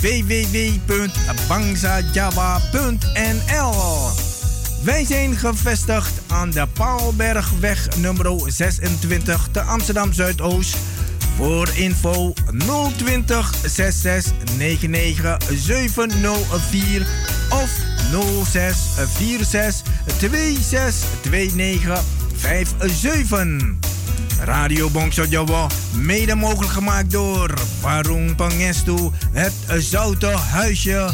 www.bangsajava.nl. Wij zijn gevestigd aan de Paalbergweg nummer 26 te Amsterdam Zuidoost. Voor info 020 66 99 704 of 06 46 26 29 57. Radio Bongso Jawa, mede mogelijk gemaakt door Warung Pangestu, het Zoute Huisje,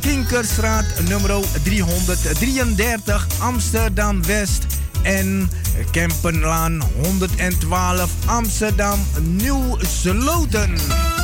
Kinkerstraat nummer 333 Amsterdam West en Kempenlaan 112 Amsterdam Nieuw Sloten.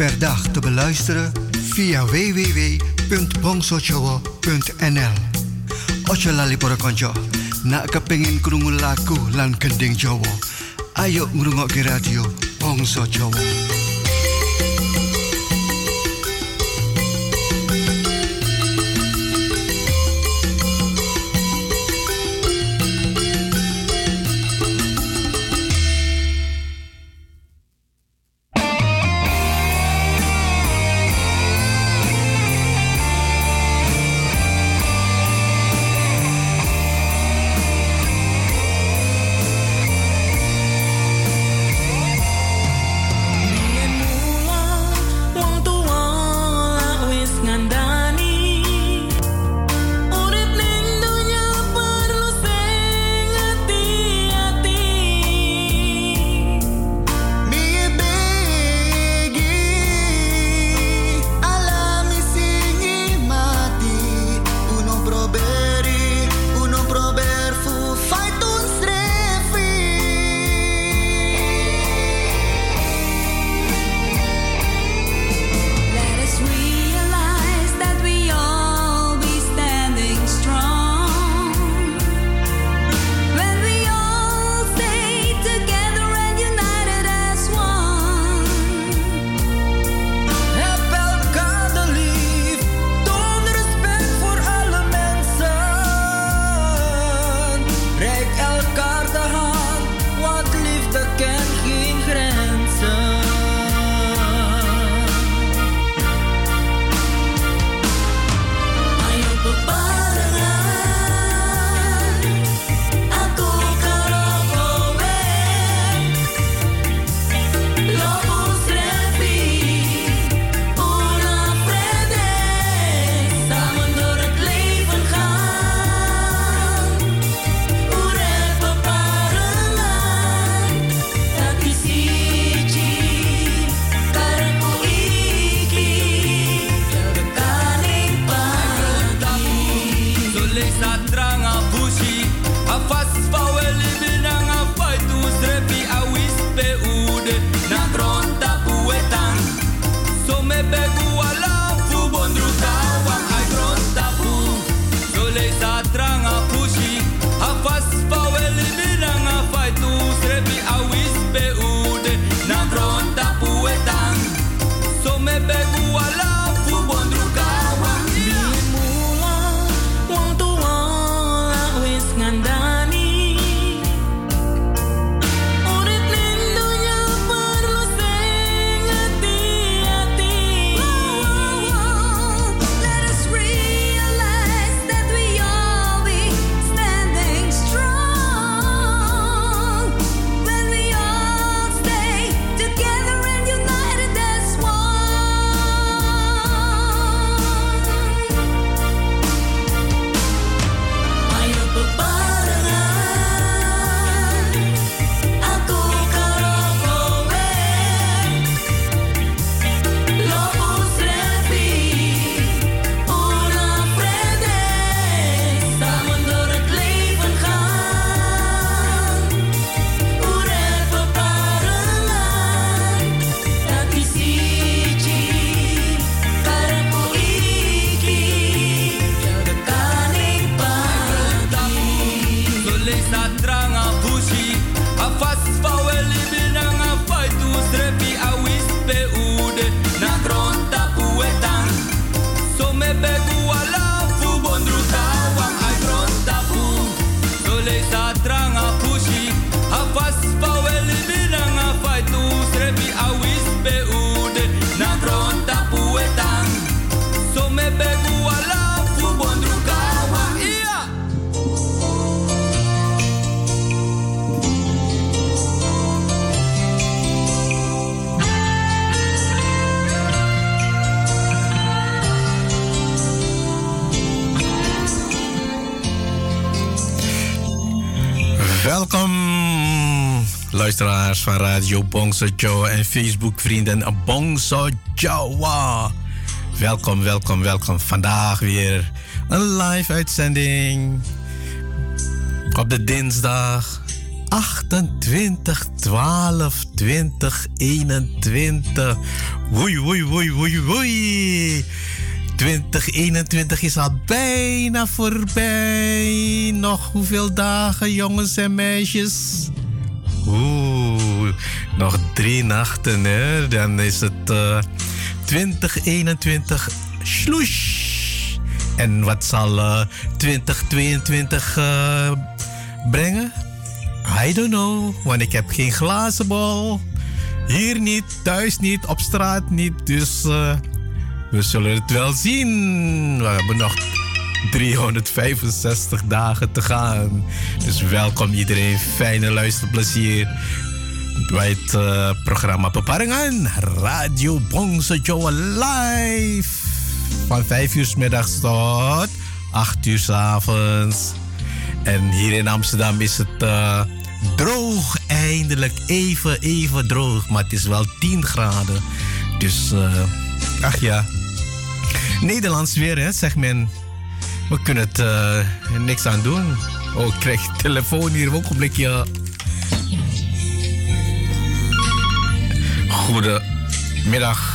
Per dag te beluisteren via www.bongsojowo.nl. Ocho lali para konco, nak kepengin krungu lagu lan gending Jawa. Ayo ngrungokke radio Bongso Jawa. Van Radio Bongso Joe en Facebook vrienden Bongso Joe. Welkom, welkom, welkom. Vandaag weer een live uitzending op de dinsdag 28 12 2021. Woei, woei, woei, woei, woei. 2021 is al bijna voorbij. Nog hoeveel dagen, jongens en meisjes? Oeh, nog drie nachten, hè? Dan is het uh, 2021 sloes. En wat zal uh, 2022 uh, brengen? I don't know, want ik heb geen glazen bol. Hier niet, thuis niet, op straat niet. Dus we zullen het wel zien. We hebben nog 365 dagen te gaan. Dus welkom iedereen. Fijne luisterplezier bij het uh, programma Peparingan. Radio Bongse Joe live. Van 5 uur middags tot 8 uur s avonds. En hier in Amsterdam is het uh, droog. Eindelijk even, even droog. Maar het is wel 10 graden. Dus, uh, ach ja. Nederlands weer, hè, zegt men. We kunnen het uh, niks aan doen. Oh, ik krijg telefoon hier ook een blikje. Goedemiddag.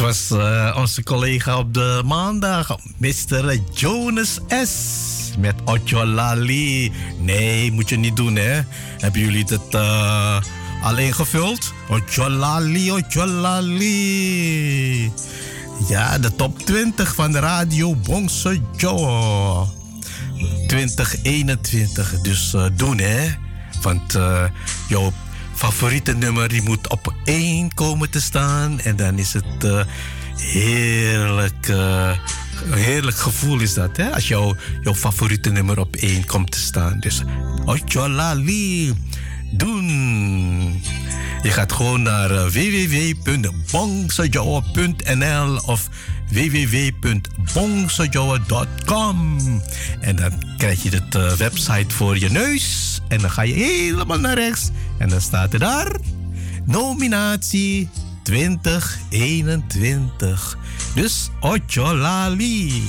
Was uh, onze collega op de maandag, Mr. Jonas S. Met Ocholali. Nee, moet je niet doen, hè? Hebben jullie het uh, al ingevuld? Ocholali, Ocholali. Ja, de top 20 van radio Bongse Joe. 2021. Dus uh, doen, hè? Want jouw favoriete nummer die moet op één komen te staan. En dan is het uh, heerlijk. Uh, heerlijk gevoel is dat, hè? Als jouw, jouw favoriete nummer op één komt te staan. Dus, Ocholali, doen. Je gaat gewoon naar uh, of www.bongsajoa.com. En dan krijg je de website voor je neus. En dan ga je helemaal naar rechts. En dan staat er daar nominatie 2021. Dus Ocholali.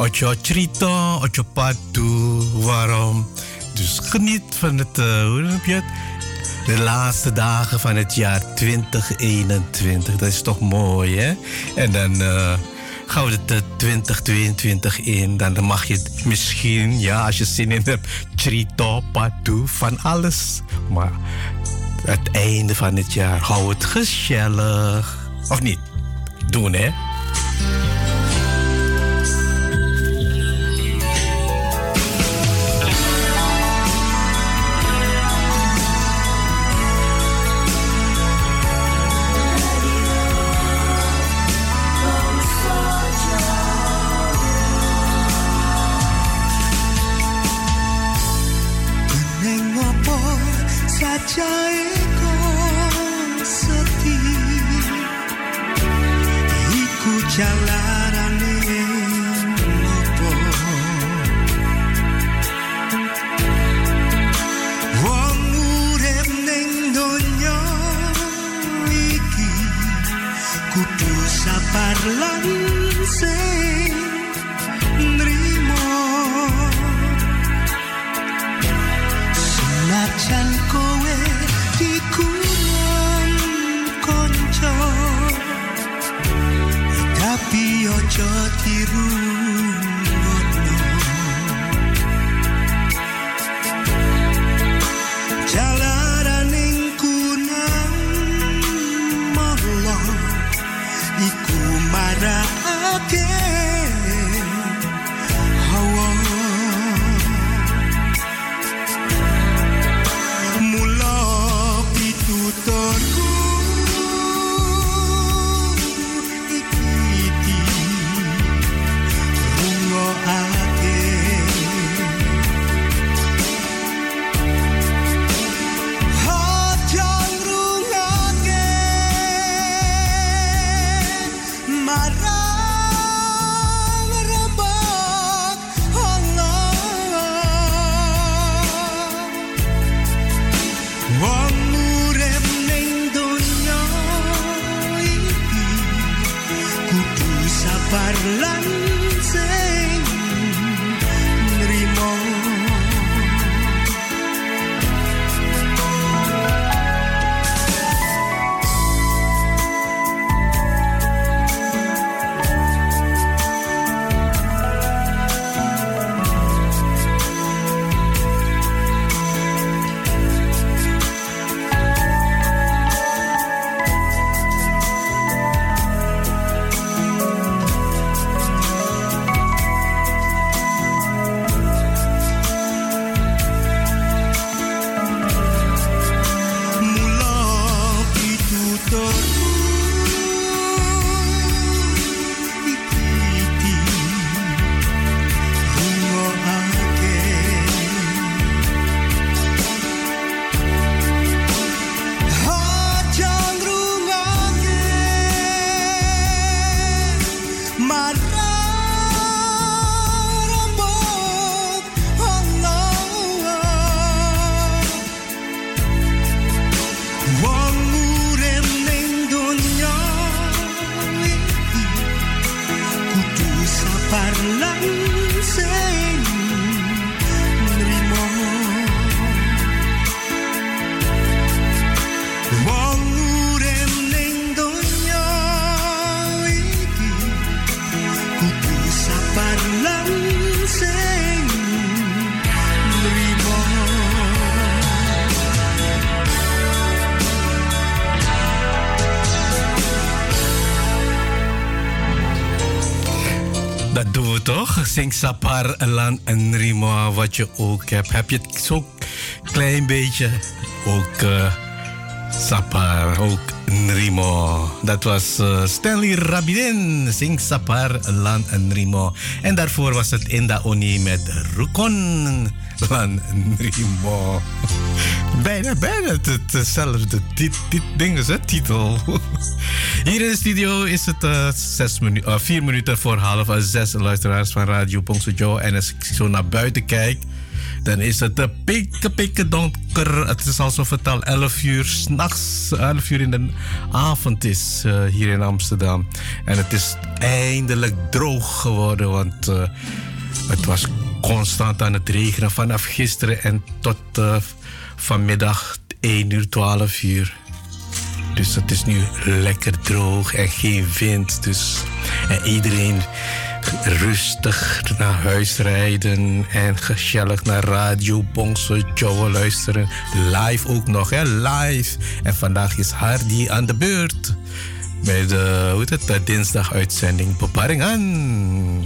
Ocho trito, ocho patu, waarom? Dus geniet van het, uh, hoe heb je het? De laatste dagen van het jaar 2021. Dat is toch mooi, hè? En dan uh, gaan we het 2022 in. Dan mag je misschien, ja, als je zin in hebt, trito, patu, van alles. Maar het einde van het jaar, hou het gezellig. Of niet? Doen, hè? Sing Sapar Lan en Rima, wat je ook hebt. Heb je het zo klein beetje ook uh, Sapar, ook Nrimo. Dat was uh, Stanley Rabidin, Sing Sapar Lan en Rimo. En daarvoor was het Inda Oni met Rukon Lan Nrimo. Bijna, bijna hetzelfde dit, dit ding is het, titel. Hier in de studio is het uh, uh, vier minuten voor half zes luisteraars van Radio Pongso Joe. En als ik zo naar buiten kijk, dan is het pikke, pikke donker. Het is alsof het al 11 uur s'nachts, 11 uur in de avond is uh, hier in Amsterdam. En het is eindelijk droog geworden, want uh, het was constant aan het regenen vanaf gisteren en tot uh, vanmiddag 1 uur, 12 uur. Dus het is nu lekker droog en geen wind. Dus en iedereen rustig naar huis rijden en gezellig naar Radio Bongso Joe luisteren. Live ook nog, hè? Live. En vandaag is Hardy aan de beurt. Bij de, hoe heet het, de dinsdag uitzending Beparingen.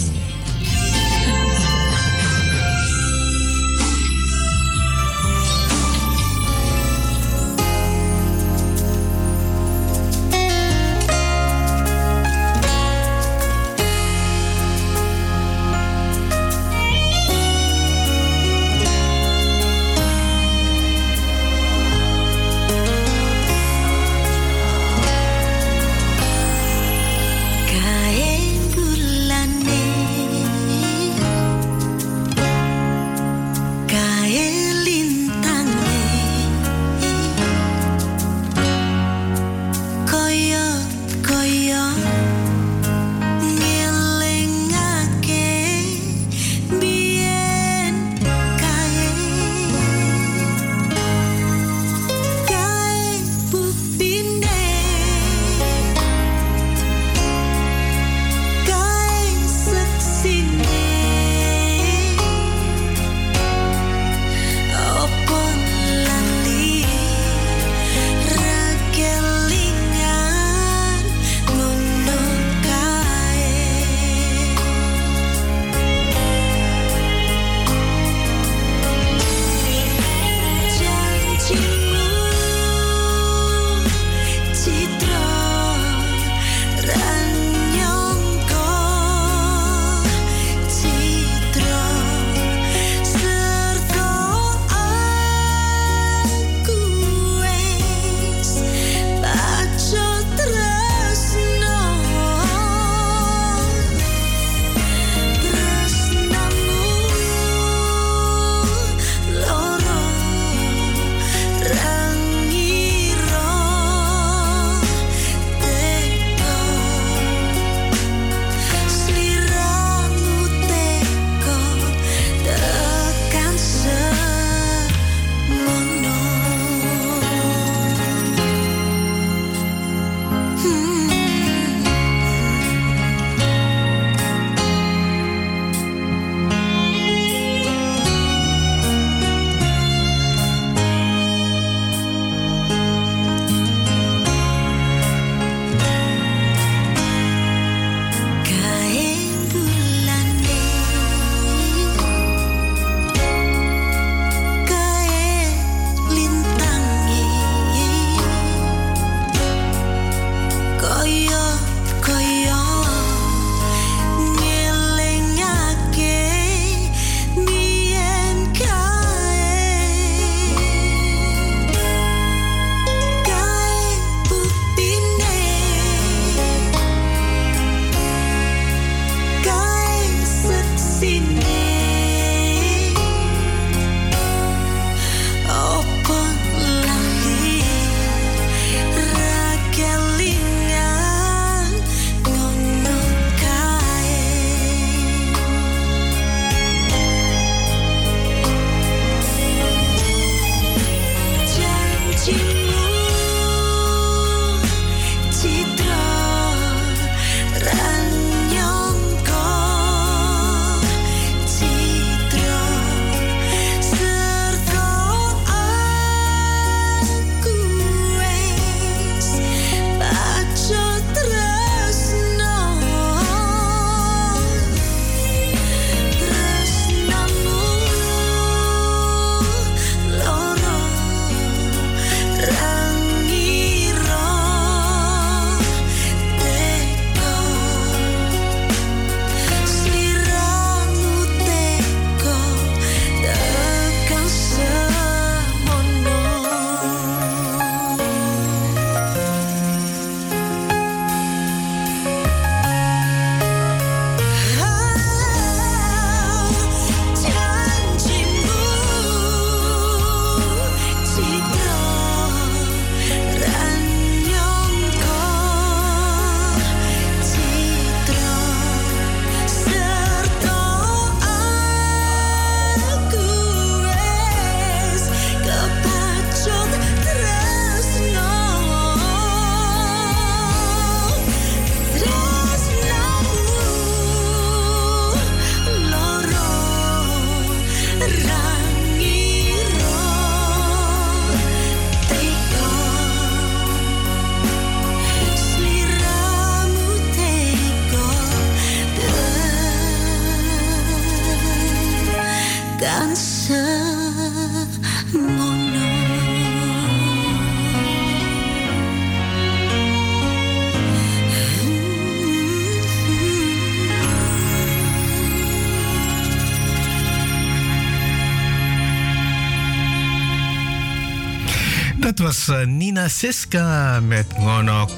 Uh, Nina Siska met Ngono.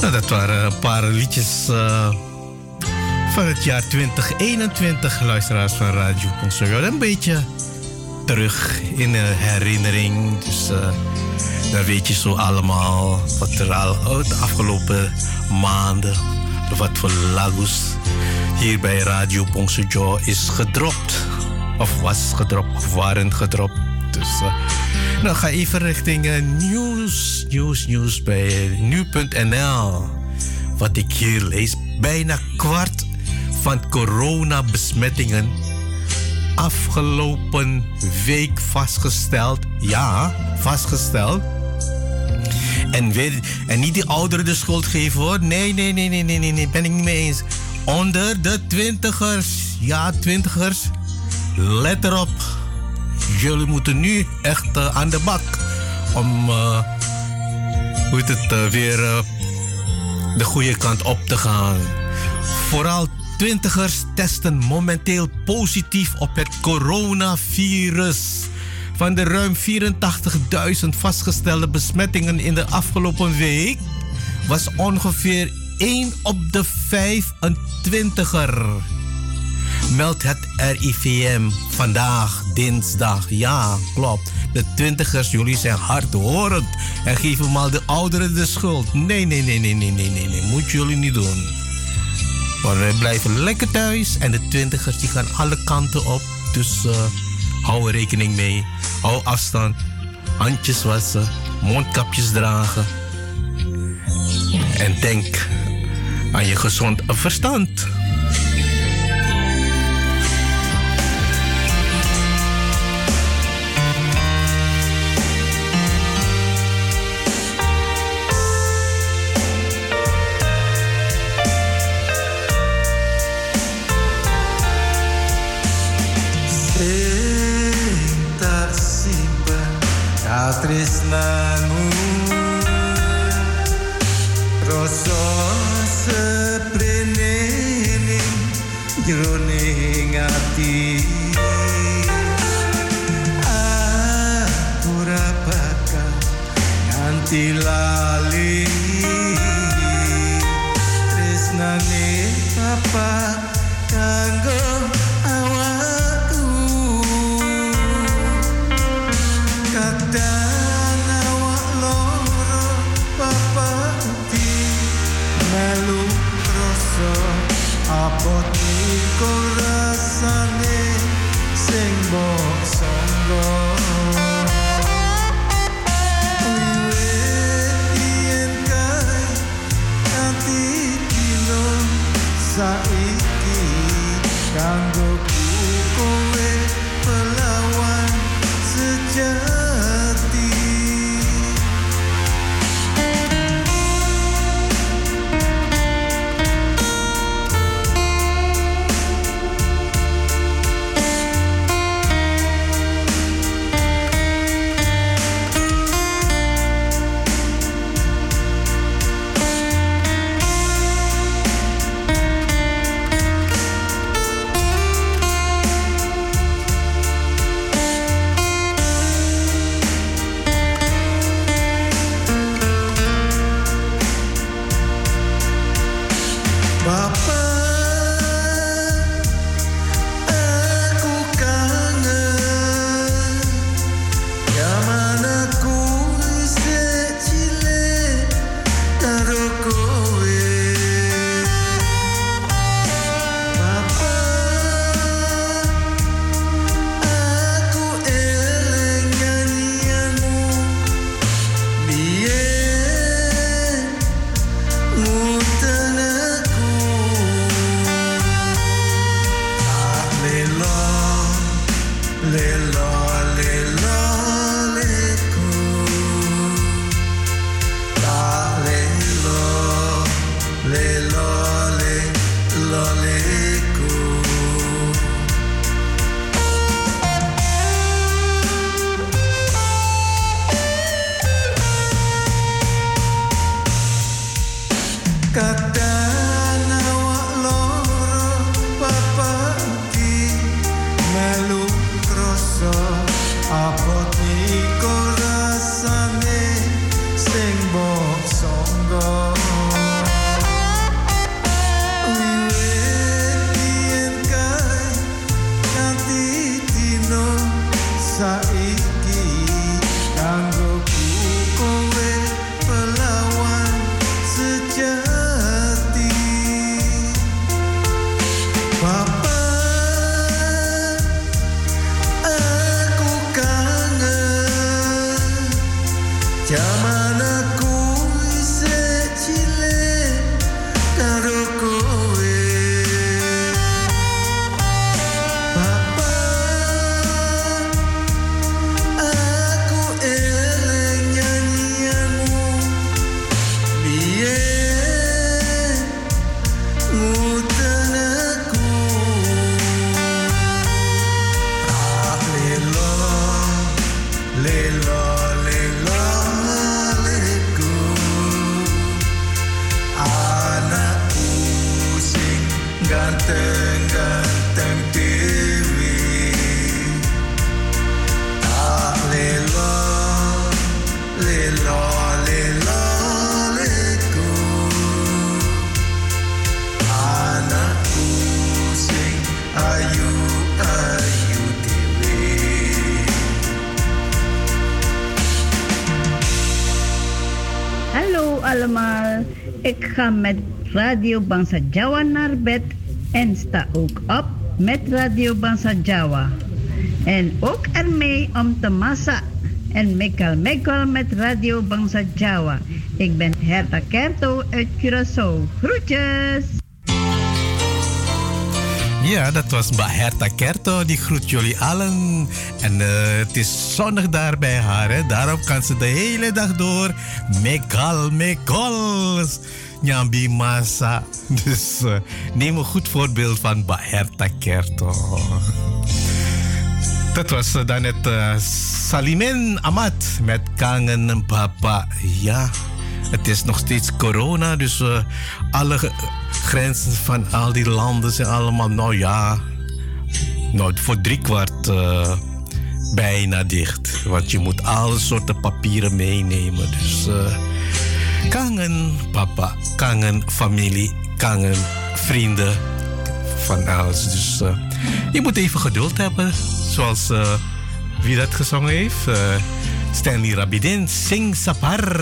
Nou, dat waren een paar liedjes uh, van het jaar 2021, luisteraars van Radio Conservatoire. Een beetje terug in de herinnering. Dus uh, dan weet je zo allemaal wat er al de afgelopen maanden, wat voor lagos hier bij Radio Pongsejo is gedropt. Of was gedropt, of waren gedropt. Dus uh, nou ga even richting uh, nieuws, nieuws, nieuws bij nu.nl. Wat ik hier lees, bijna kwart van coronabesmettingen afgelopen week vastgesteld. Ja, vastgesteld. En niet die ouderen de schuld geven hoor. Nee, nee, nee, nee, nee, nee, nee, ben ik niet mee eens. Onder de twintigers, ja, twintigers, let erop. Jullie moeten nu echt uh, aan de bak om uh, het, uh, weer de goede kant op te gaan. Vooral twintigers testen momenteel positief op het coronavirus. Van de ruim 84.000 vastgestelde besmettingen in de afgelopen week was ongeveer 1 op de 25er. Meldt het RIVM vandaag, dinsdag. Ja, klopt. De twintigers, jullie zijn hardhorend en geven maar de ouderen de schuld. Nee, nee, nee, nee, nee, nee, nee, nee. Moet jullie niet doen. Maar wij blijven lekker thuis en de twintigers die gaan alle kanten op. Dus uh, hou er rekening mee. Hou afstand. Handjes wassen. Mondkapjes dragen. En denk aan je gezond verstand. Tresnamu rasa seprene ning jroning ati aku bakal nganti lali tresnane papa allemaal, ik ga met Radio Bangsa Jawa naar bed en sta ook op met Radio Bangsa Jawa. En ook ermee om te massa en mekal mekal met Radio Bangsa Jawa. Ik ben Herta Kerto uit Curaçao. Groetjes! Ja, dat was Mbak Herta Kerto. Die groet jullie allen. En eh, het is zonnig daar bij haar. Hè? Daarom kan ze de hele dag door mekal, mekal. Nyambi masa. Dus eh, neem een goed voorbeeld van Mbak Herta Kerto. Dat was eh, dan het eh, Salimen Amat met Kangen Papa. Ja, het is nog steeds corona, dus alle grenzen van al die landen zijn allemaal, nou ja, nou, voor driekwart bijna dicht. Want je moet alle soorten papieren meenemen. Dus kangen papa, kangen familie, kangen vrienden, van alles. Dus eh, je moet even geduld hebben. Zoals eh, wie dat gezongen heeft. eh, Stanley Rabidin, Sing Sapar.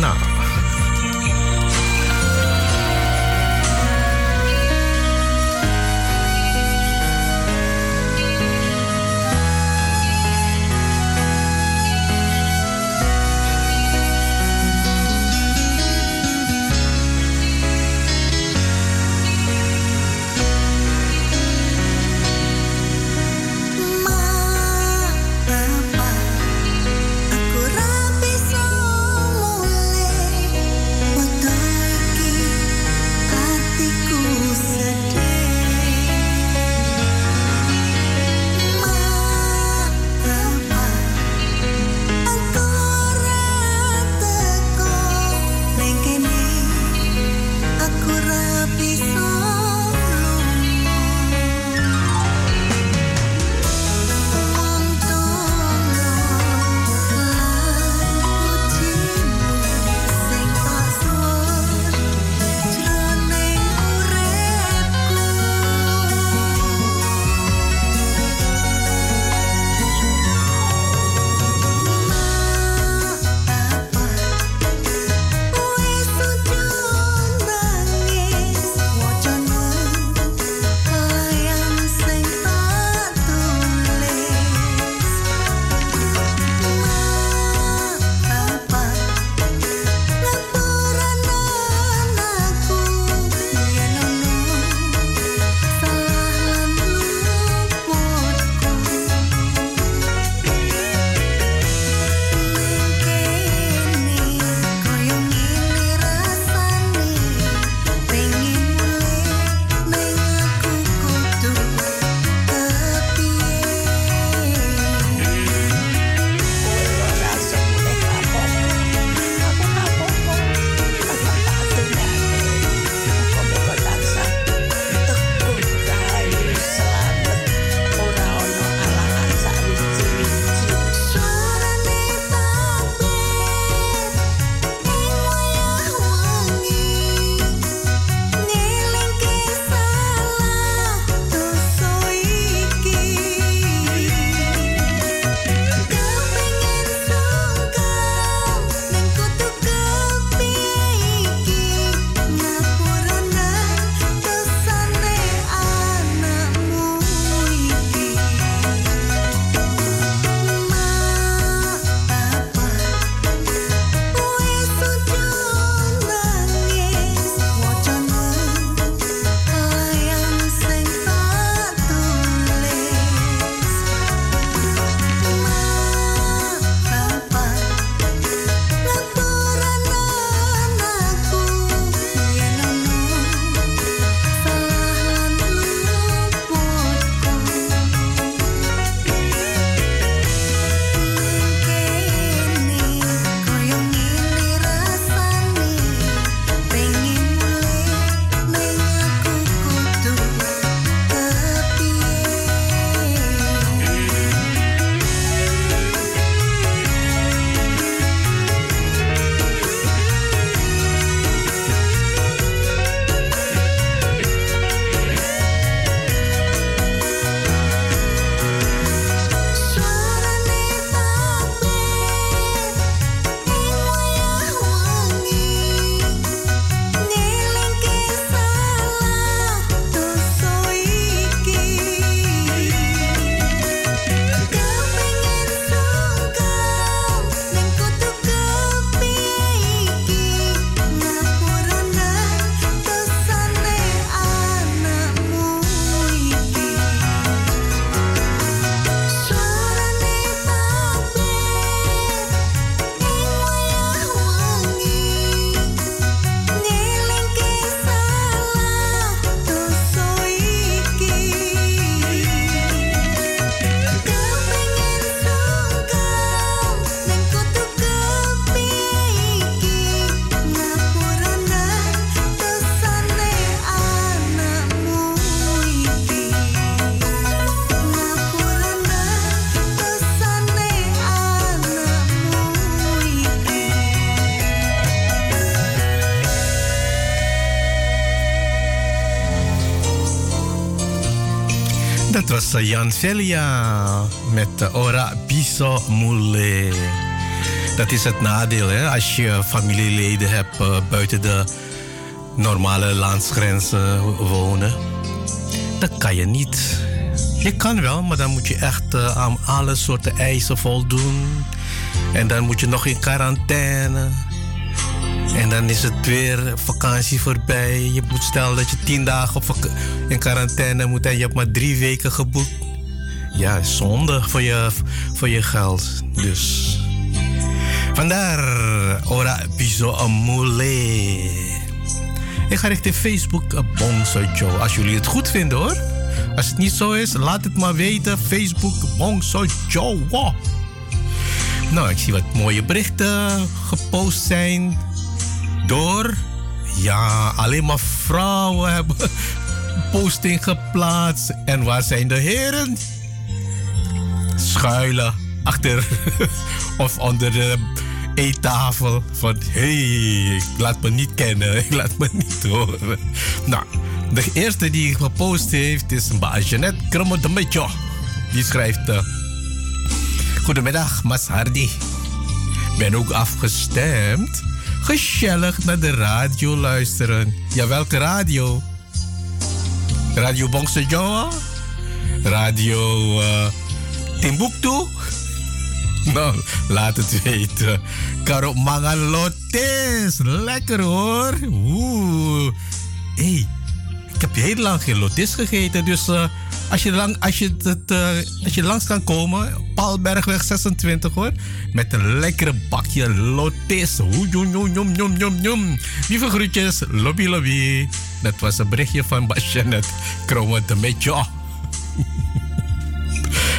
Nou. Eh, Jan Celia met Ora Biso Mule. Dat is het nadeel hè? als je familieleden hebt uh, buiten de normale landsgrenzen wonen. Dat kan je niet. Je kan wel, maar dan moet je echt uh, aan alle soorten eisen voldoen. En dan moet je nog in quarantaine. En dan is het weer vakantie voorbij. Je moet stellen dat je tien dagen op in quarantaine moet en je hebt maar drie weken geboekt. Ja, zonde voor je, voor je geld. Dus. Vandaar, ora bizo amule. Ik ga richting Facebook Bongso Joe. Als jullie het goed vinden hoor. Als het niet zo is, laat het maar weten. Facebook Bongso Joe. Nou, ik zie wat mooie berichten gepost zijn door. Ja, alleen maar vrouwen hebben posting geplaatst. En waar zijn de heren? Schuilen achter of onder de eettafel. Van hé, hey, ik laat me niet kennen, ik laat me niet horen. Nou, de eerste die gepost heeft is Jeanette Kromodemetje. Die schrijft: uh, Goedemiddag, Mas Hardy. Ben ook afgestemd gezellig naar de radio luisteren. Ja, welke radio? Radio Bongse? Radio uh, Timbuktu? Nou, laat het weten. Karo Mangalotes. Lekker hoor. Oeh. hey, ik heb heel lang geen lotis gegeten. Dus uh, als, je lang, als, je het, uh, als je langs kan komen, Paalbergweg 26 hoor. Met een lekkere bakje lotis. Lieve groetjes, lobby lobby. Dat was een berichtje van Basjanet. Kromme de beetje.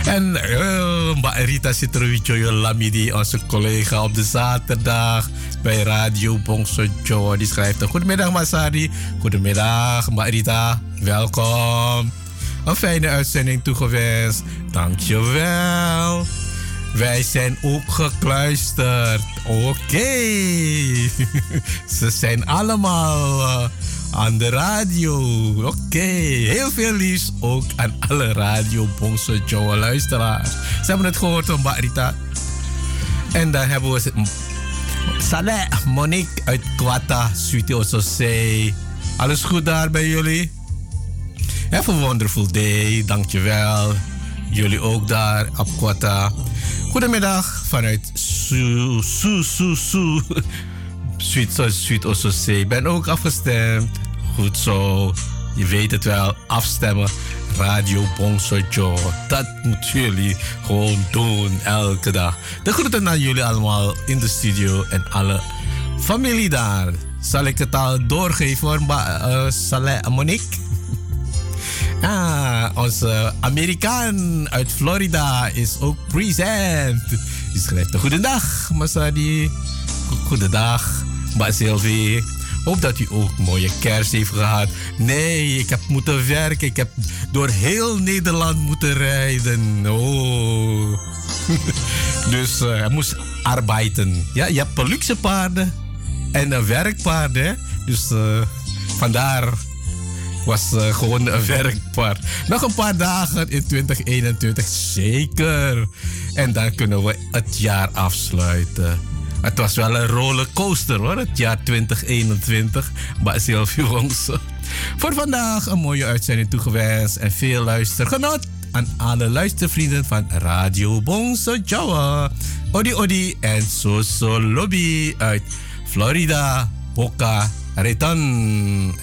En uh, Mbak Rita Citrowijo Lamidi, onze collega op de zaterdag bij Radio Bongso Joe. Die schrijft: Goedemiddag, Masari. Goedemiddag, Mbak Rita. Welkom. Een fijne uitzending toegewenst. Dankjewel. Wij zijn ook gekluisterd. Oké. Ze zijn allemaal uh, aan de radio. Oké. Heel veel liefs ook aan alle Radio Bongso Joe luisteraars. Ze hebben het gehoord van Barita. En dan hebben we Saleh Monique uit Kwata, Suite Ososei. Alles goed daar bij jullie? Have a wonderful day. Dankjewel. Jullie ook daar op Kwata. Goedemiddag vanuit Su Su Su Su. Sweet, sweet Ososee. Ben ook afgestemd. Goed zo. Je weet het wel. Afstemmen. Radio Bongsojo. Dat moeten jullie gewoon doen elke dag. De groeten naar jullie allemaal in de studio en alle familie daar. Zal ik het al doorgeven hoor, uh, Saleh Monique? Ah, onze Amerikaan uit Florida is ook present. Die schrijft een goedendag, Masadi. Goedendag, Mbak Sylvie. Hoop dat u ook mooie kerst heeft gehad. Nee, ik heb moeten werken. Ik heb door heel Nederland moeten rijden. Oh. dus uh, hij moest arbeiden. Ja, je hebt luxe paarden en een werkpaarden. Dus uh, vandaar was uh, gewoon een werkpaard. Nog een paar dagen in 2021, zeker. En dan kunnen we het jaar afsluiten. Het was wel een rollercoaster hoor, het jaar 2021. Maar Sylvie Wongse. Voor vandaag een mooie uitzending toegewenst en veel luistergenot aan alle luistervrienden van Radio Bongso Jawa. Odi Odi en Soso Lobby uit Florida, Boca Raton.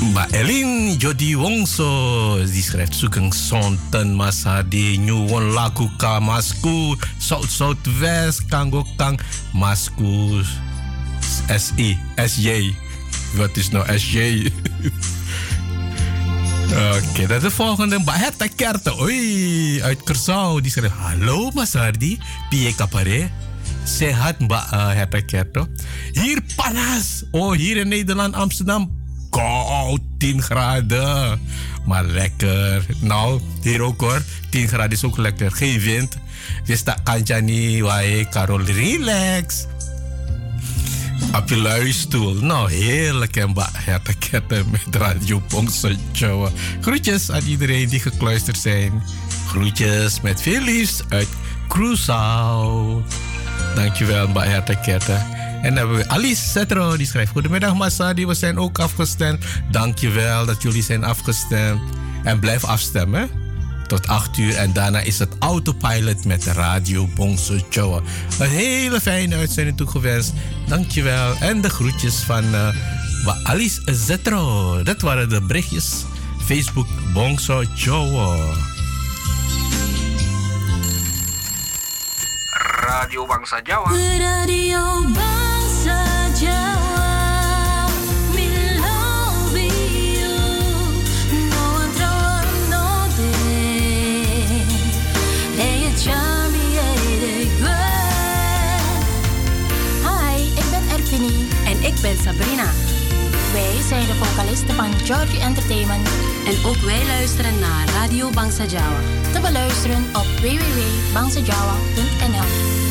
Mbak Elin Jody Wongso die schrijft zoeken Sonten Masadi New One Laku Kamasku South Southwest Kango Kang Masku SI SJ wat is nou SJ Oké, okay, dat is de volgende. Mbak Hetta Kerte, oei, uit Kersau. Die schrijft, hallo Masardi, Pie Kapare. Sehat Mbak uh. Hier panas. Oh, hier in Nederland, Amsterdam, koud, 10 graden. Maar lekker. Nou, hier ook hoor. 10 graden is ook lekker. Geen wind. Kantje niet. Waai, Carol, relax. op je. Nou, heerlijk en herteketten met Radio Pongse Joe. Groetjes aan iedereen die gekluisterd zijn. Groetjes met veel liefst uit Crusoe. Dankjewel, Mbak. En dan hebben we Alice Cetro, die schrijft... Goedemiddag Masadi, we zijn ook afgestemd. Dankjewel dat jullie zijn afgestemd. En blijf afstemmen tot 8 uur. En daarna is het autopilot met Radio Bongso Choa. Een hele fijne uitzending toegewenst. Dankjewel. En de groetjes van uh, Alice Zetro. Dat waren de berichtjes. Facebook Bongso Choa. Radio Bangsa Jawa. Radio Bangsa ben Sabrina. Wij zijn de vocalisten van Georgie Entertainment. En ook wij luisteren naar Radio Bangsa Jawa. Te beluisteren op www.bangsajawa.nl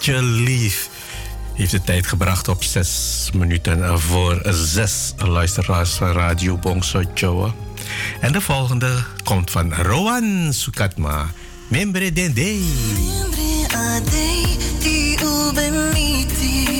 Schatje Lief. Heeft de tijd gebracht op zes minuten voor zes luisteraars van Radio Bongso. En de volgende komt van Rowan Sukatma Membre dende. Membre adei ti ube miti.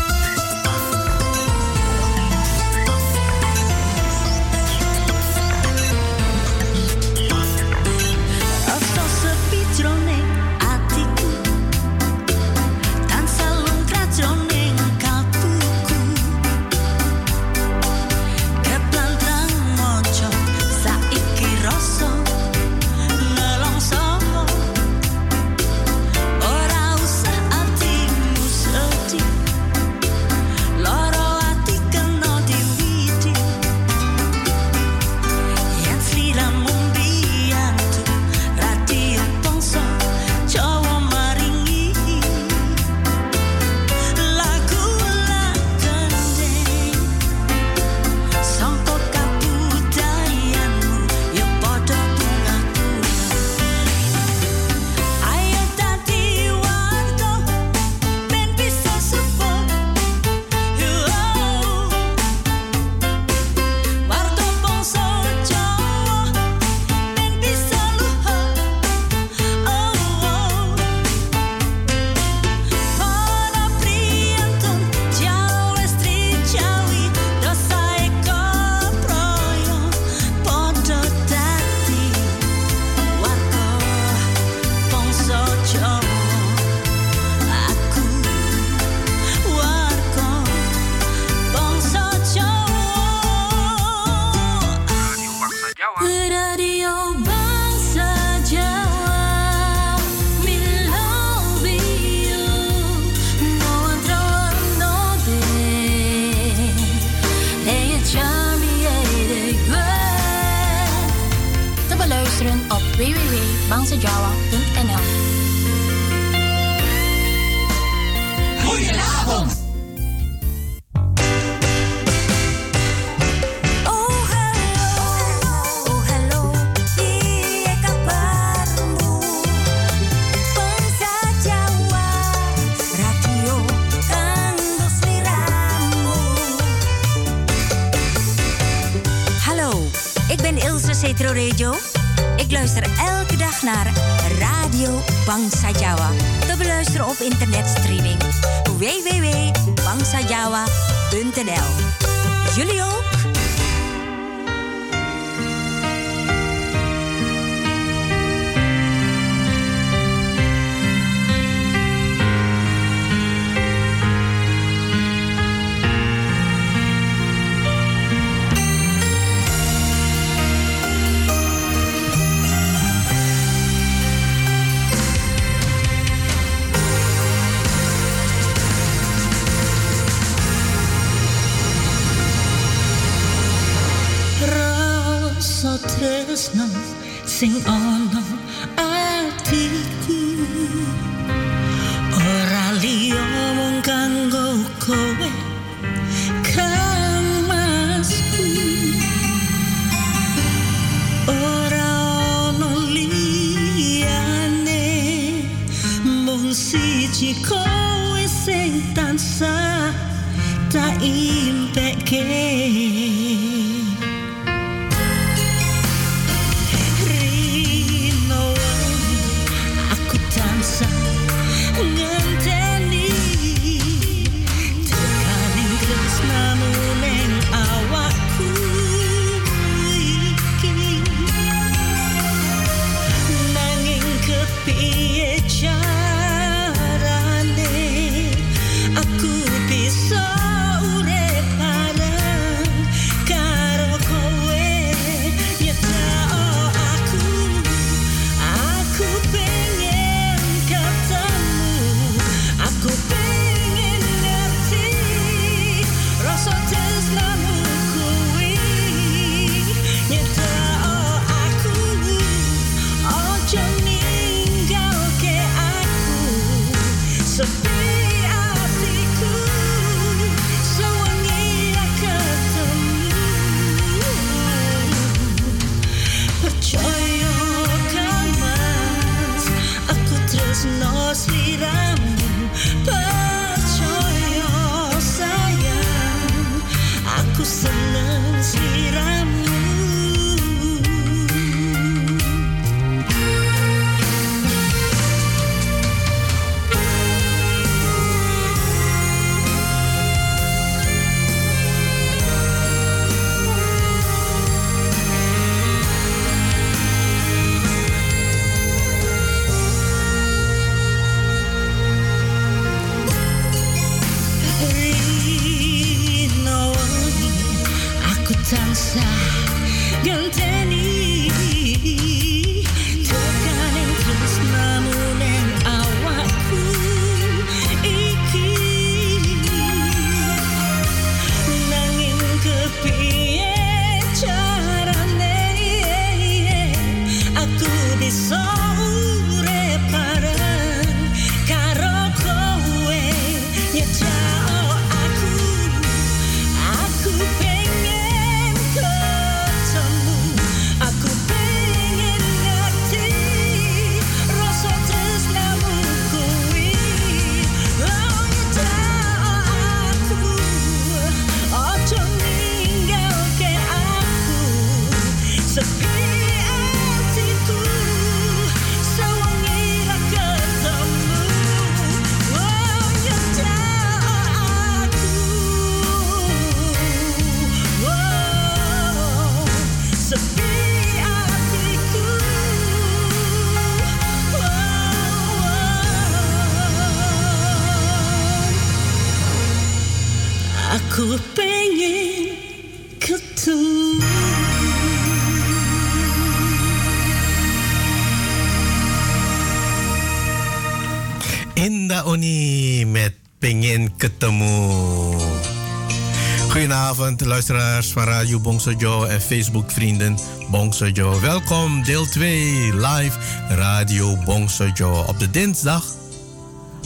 Luisteraars van Radio Bongsojo en Facebook-vrienden Bongsojo. Welkom, deel 2, live Radio Bongsojo op de dinsdag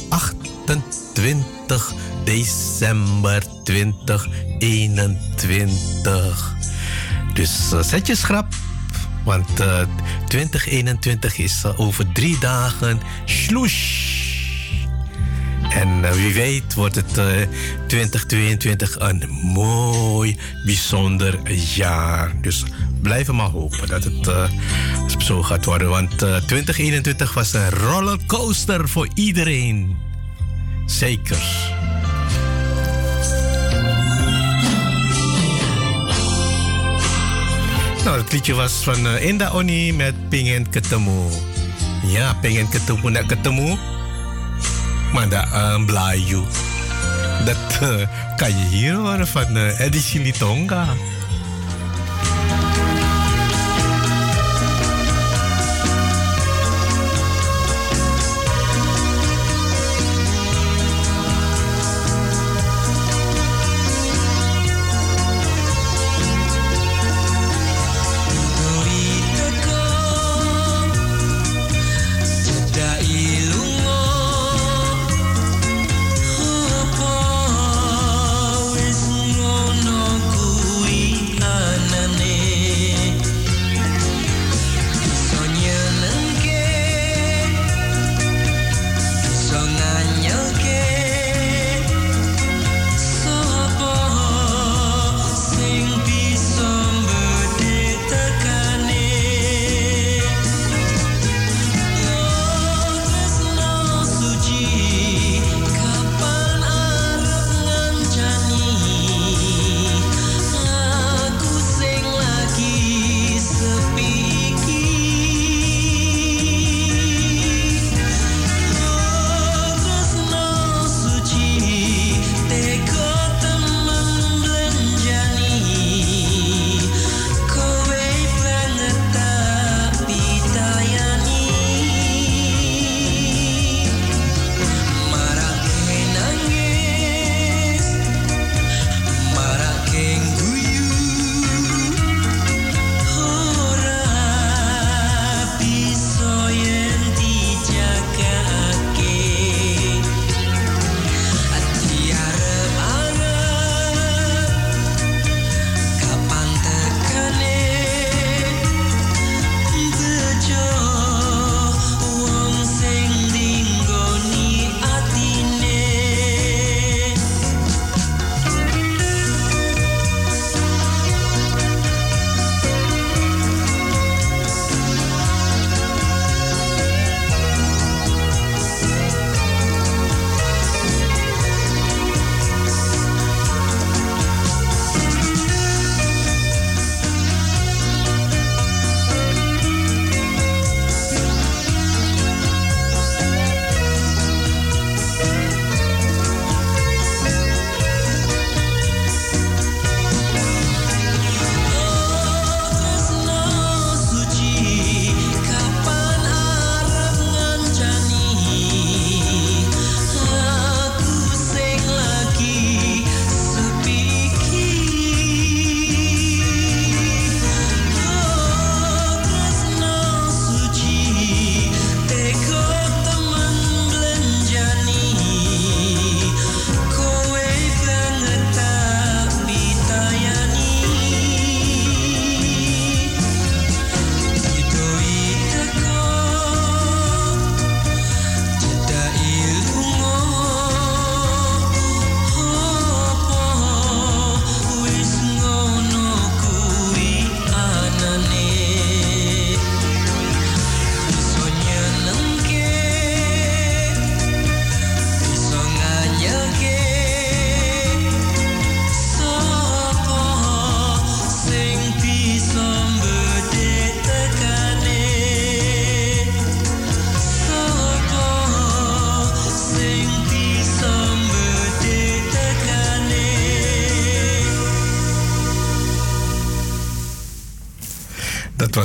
28 december 2021. Dus eh, zet je schrap, want eh, 2021 is eh, over drie dagen sloes. En eh, wie weet wordt het eh, 2022 een mooi, bijzonder jaar. Dus blijven maar hopen dat het eh, zo gaat worden. Want eh, 2021 was een rollercoaster voor iedereen. Zeker. Nou, het liedje was van eh, Inda Oni met Pengen Ketemu. Ja, pengen ketemu, nak ketemu. Maar dat een Blayu. Dat eh, kan je hier horen van uh, Eddie Chilitonga.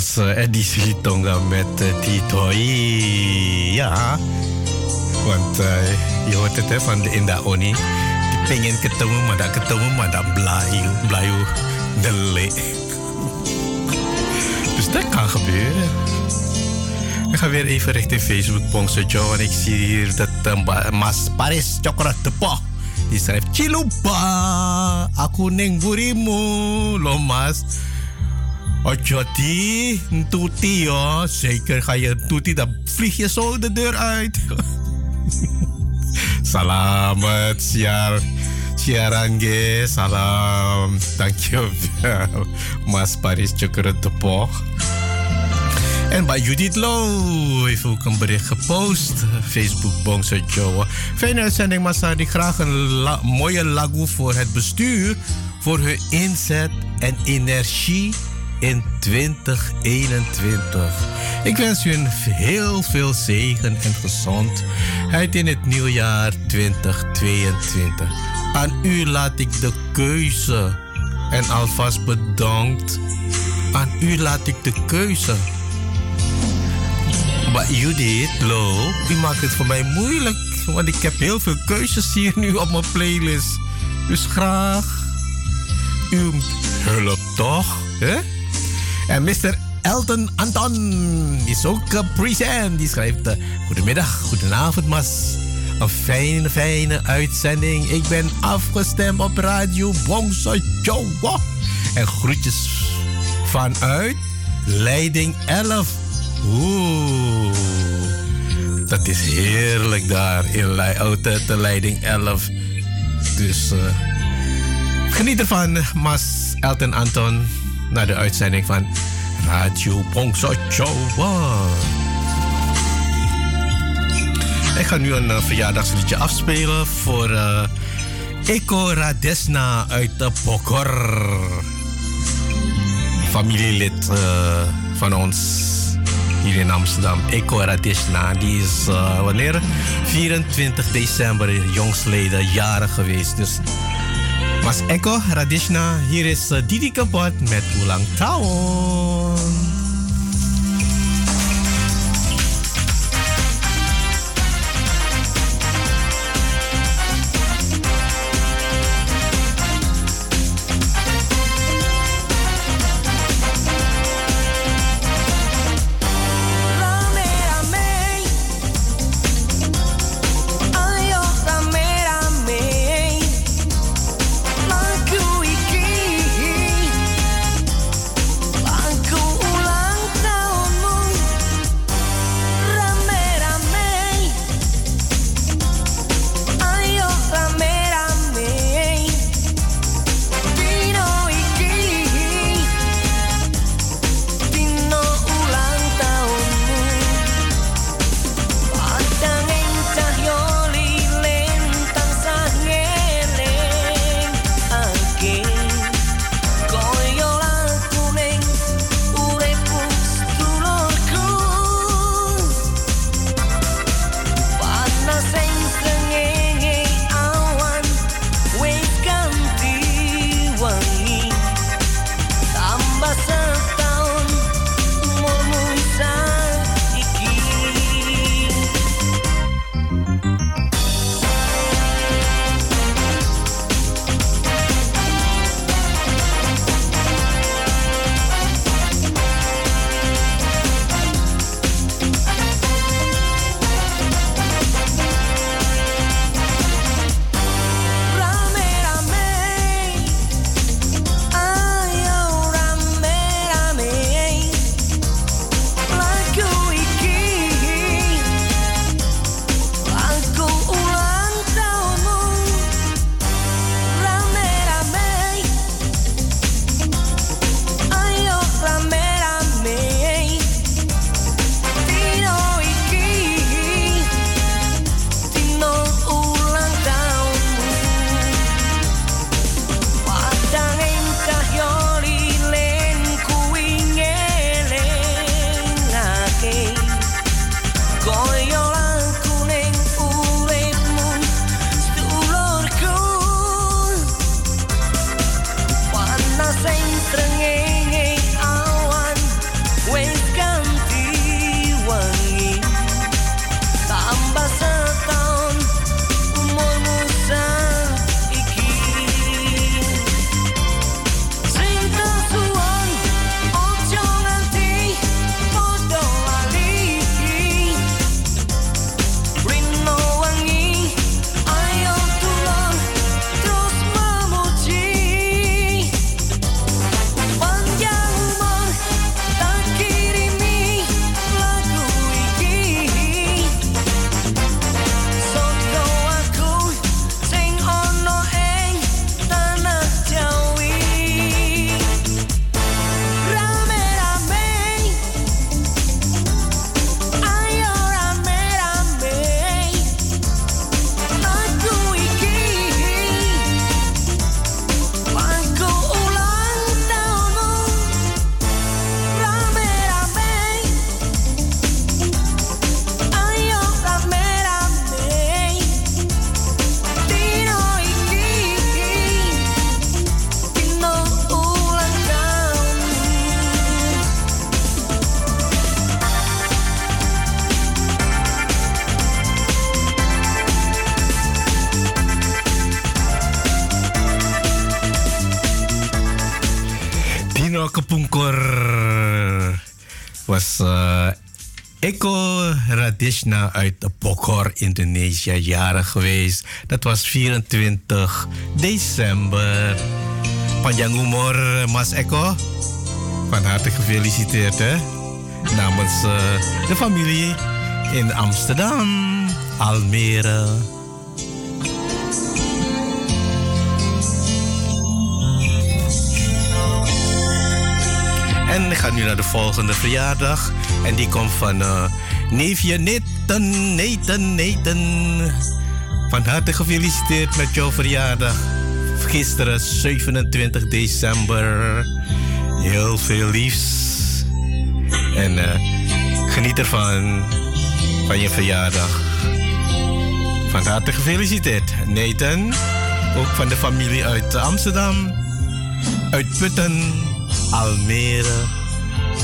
Was uh, Eddie Silitonga met uh, Titoi. Ja. Want uh, je hoort het hè, van de Inda Oni. Die pengen ketemu, maar dat ketemu, maar dat blij, blij, dele. Dus dat kan gebeuren. Ik ga weer even richting Facebook Pongse Joe en ik zie hier dat uh, Mas Paris Chokrotepo. Die schrijft Chilupa, aku neng burimu, lomas. Ojoti, tuti ja. Zeker ga je tuti, dan vlieg je zo de deur uit. Salamat, Siar. Siarange, salam. Dankjewel. Mas Paris Chokrotepo. En bij Judith Low heeft ook een bericht gepost. Facebook Bongso Joe. Fijne uitzending, Masadi. Graag een mooie lagoe voor het bestuur. Voor hun inzet en energie in 2021. Ik wens u een heel veel zegen en gezondheid in het nieuwjaar 2022. Aan u laat ik de keuze. En alvast bedankt. Aan u laat ik de keuze. Maar Judith, Lo, u maakt het voor mij moeilijk. Want ik heb heel veel keuzes hier nu op mijn playlist. Dus graag uw hulp toch? Hè? En Mr. Elton Anton is ook present. Die schrijft: uh, Goedemiddag, goedenavond, Mas. Een fijne, fijne uitzending. Ik ben afgestemd op Radio Bongso Joe. En groetjes vanuit Leiding 11. Oeh, dat is heerlijk daar in Oude de Leiding 11. Dus uh, geniet ervan, Mas Elton Anton, naar de uitzending van Radio Bongso Joe. Ik ga nu een uh, verjaardagsliedje afspelen voor uh, Eko Radesna uit de Bokor. Familielid uh, van ons hier in Amsterdam. Eko Radesna, die is wanneer? 24 december jongsleden jaren geweest. Dus Mas Eko Radesna, hier is uh, Didi Kapot met Ulang Tahun. Radishna uit Bokor, Indonesië, jarig geweest. Dat was 24 december. Panjang umur, Mas Eko. Van harte gefeliciteerd, hè? Namens eh, de familie in Amsterdam, Almere. En ik ga nu naar de volgende verjaardag. En die komt van eh, neefje Nathan, Nathan, Nathan. Van harte gefeliciteerd met jouw verjaardag. Gisteren 27 december. Heel veel liefs. En eh, geniet ervan. Van je verjaardag. Van harte gefeliciteerd. Nathan. Ook van de familie uit Amsterdam. Uit Putten. Almere.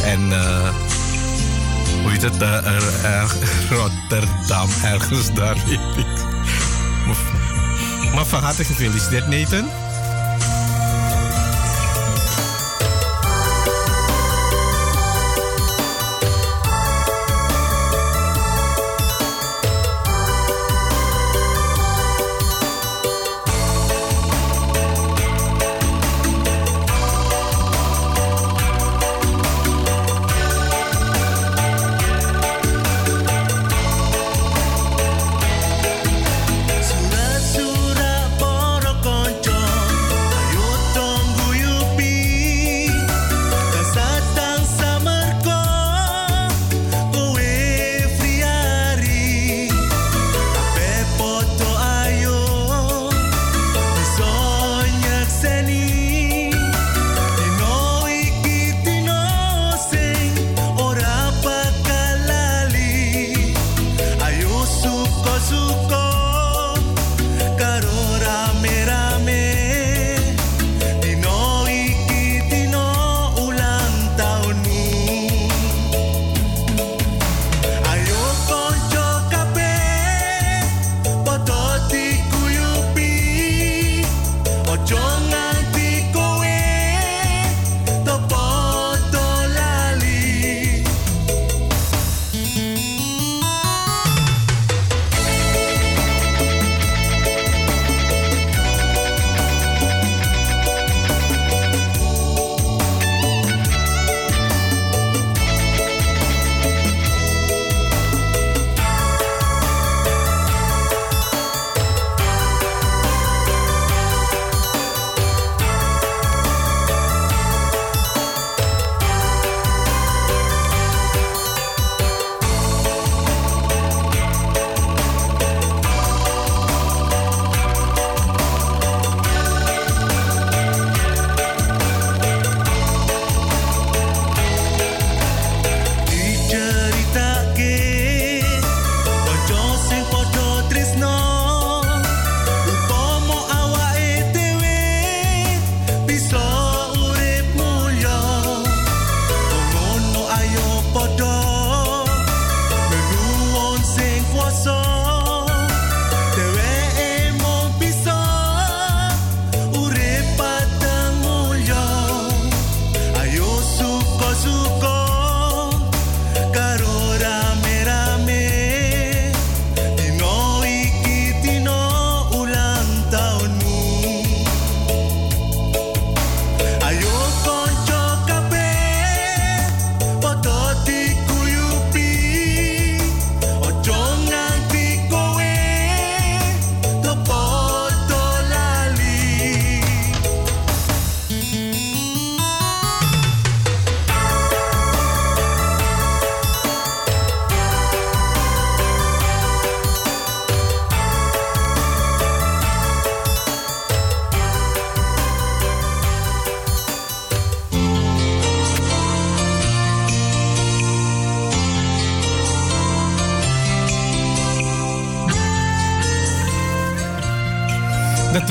En eh, hoe heet het? Rotterdam. Ergens daar weet ik. Maar van harte gefeliciteerd Nathan.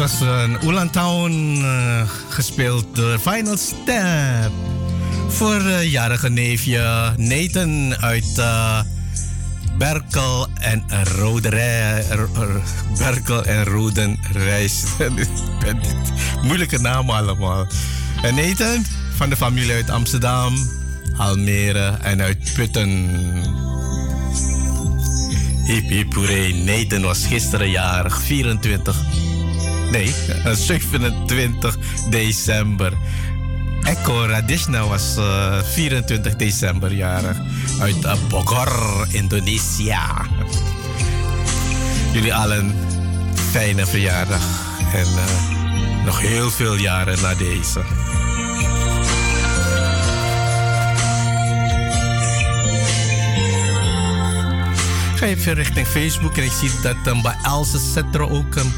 Was een Town eh, gespeeld door Final Step. Voor eh, jarige neefje Nathan uit eh, Berkel en Roderij. Berkel en Rodenrijs. Moeilijke namen allemaal. En Nathan, van de familie uit Amsterdam, Almere en uit Putten. Hip hip Nathan was gisteren jarig, 24. Nee, eh, 27 december. Echo Radishna was eh, 24 december jarig. Uit eh, Bogor, Indonesië. Jullie allen fijne verjaardag. En eh, nog heel veel jaren na deze. Ga even richting Facebook en ik zie dat um, bij Else Cetro ook een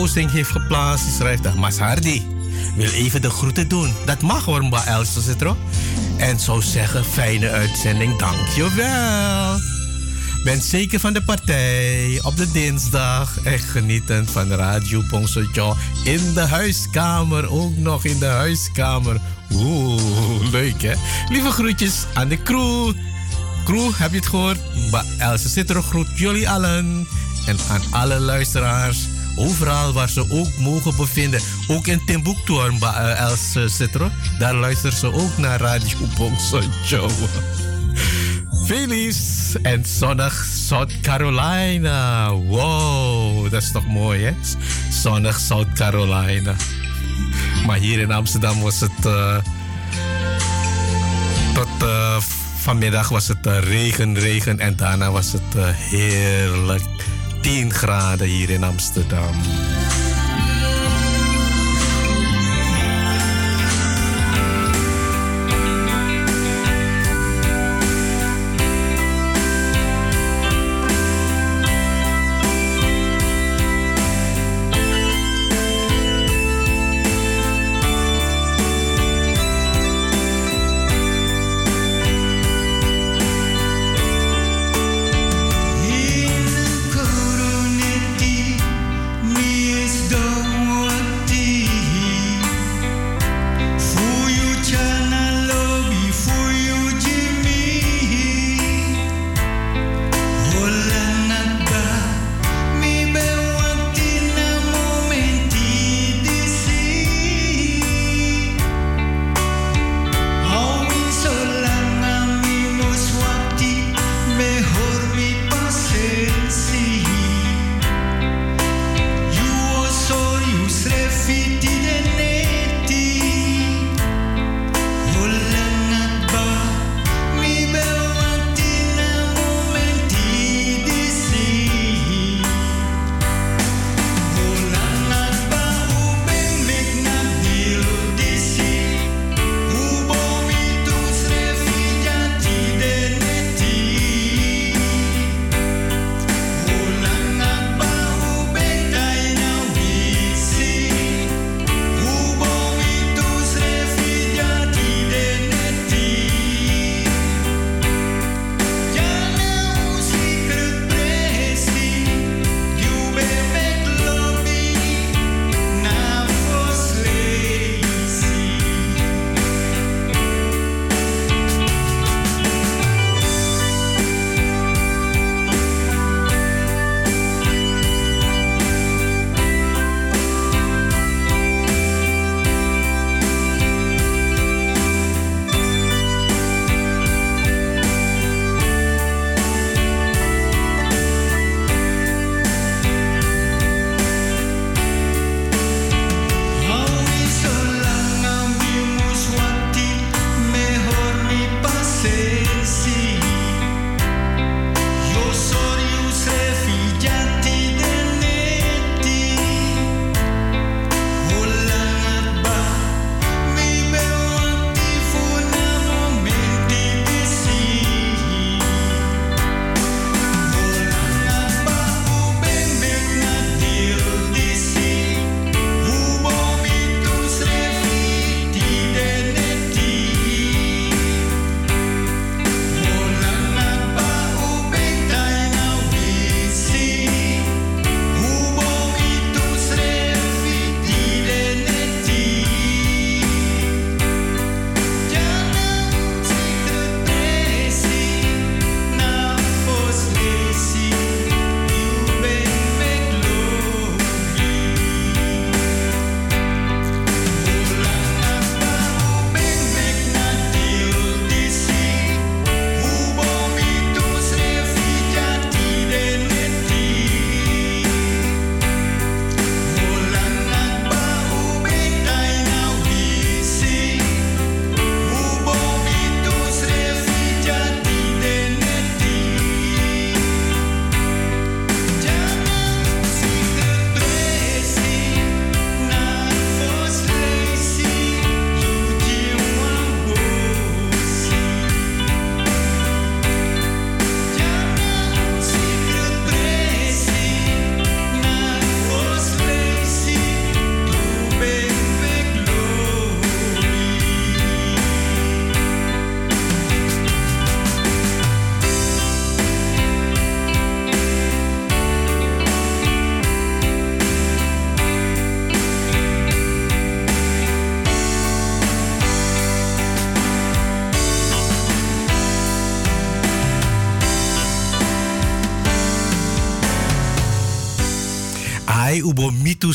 posting heeft geplaatst. Die schrijft, uh, Mas Hardy wil even de groeten doen. Dat mag hoor, bij Else Cetro. En zou zeggen, fijne uitzending, dankjewel. Ben zeker van de partij op de dinsdag. En genieten van Radio Bongsojo in de huiskamer. Ook nog in de huiskamer. Oeh, leuk hè. Lieve groetjes aan de crew. Crew, heb je het gehoord? Ba Else Citro groet jullie allen. En aan alle luisteraars. Overal waar ze ook mogen bevinden. Ook in Timbuktu, eh, Else Citro. Daar luisteren ze ook naar Radio Bongsojo. Feliz en zonnig South Carolina. Wow, dat is toch mooi hè? Zonnig South Carolina. Maar hier in Amsterdam was het. eh, tot eh, vanmiddag was het eh, regen, regen. En daarna was het eh, heerlijk. 10 graden hier in Amsterdam.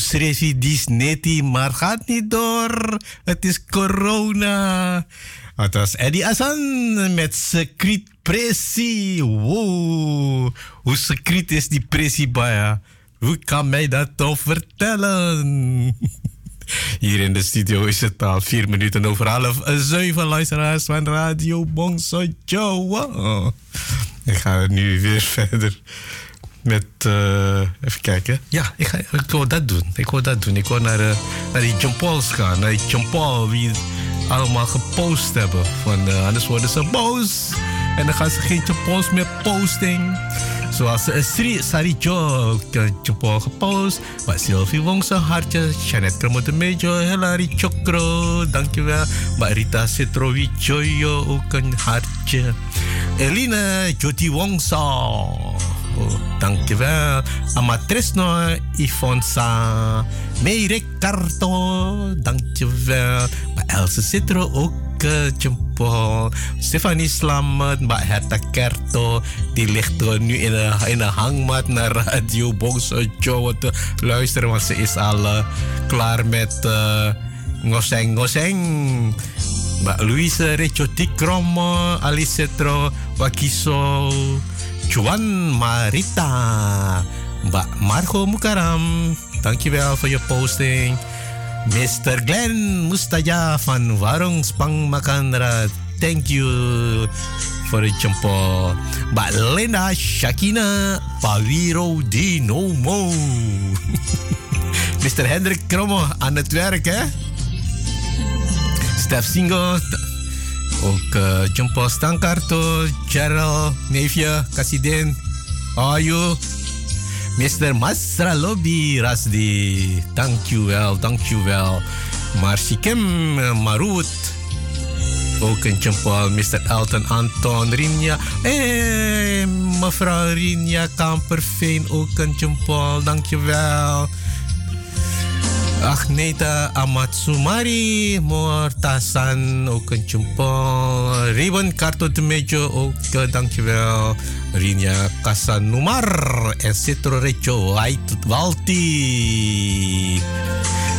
Gomitu Srevi Disneti, maar gaat niet door. Het is corona. Het was Eddie Asan met secret pressie. Wow, hoe secret is die pressie, Baya? Hoe kan mij dat toch vertellen? Hier in de studio is het al vier minuten over half zeven luisteraars van Radio Bongso Joe. Ik ga nu weer verder met. eh, even kijken. Ja, ik, ga, ik wil dat doen. Ik wil dat doen. Ik wil naar, eh, naar die John Pauls gaan. Naar die John Paul, wie allemaal gepost hebben. Van, eh, anders worden ze boos. En dan gaan ze geen John Pauls meer posting. Zoals uh, Sri Sarijo, John Paul gepost. Mbak Sylvie Wong zijn hartje. Janet Kremote Mejo, Hilary Chokro, dankjewel. Mbak Rita Citrowi Joyo, ook een hartje. Eline Jody Wongsa. Oh, dankjewel. Amatresno Ifonsa. Meire Carto. Dankjewel. Mbak Elsa Citro ook. Jempol. Stefanie Slamet, Mbak Herta Kerto. Die ligt nu in een, in hangmat naar Radio Bongso Joe te luisteren. Want ze is al eh, klaar met uh, ngoseng ngoseng. Mbak Louise Tikromo, Alicetro, Wakiso, Juan Marita, Mbak Marco Mukaram. Dankjewel voor je posting. Mr. Glenn Mustaja van Warung Spang Makandra. Thank you for het jumpo. Mbak Linda Shakina Paviro Di Nomo. Mr. Hendrik Kromo aan het werk, hè? Stef Singo. Ook uh, Jumpo Stankarto, Gerald, neefje, Kasidin, Ayu, Mr. Masra Lobby Rasdi. Dankjewel, dankjewel. Marsikem Marut. Ook een Jumpo, Mr. Elton Anton, Rinja. Eh, mevrouw Rinja Kamperveen, ook een Jumpo, dankjewel. Agneta Amatsumari, Mortasan, ook een tjumpol. Ribbon Karto de Mejo, ook dankjewel. Rinja Kasanumar en Citro Recho White Walti.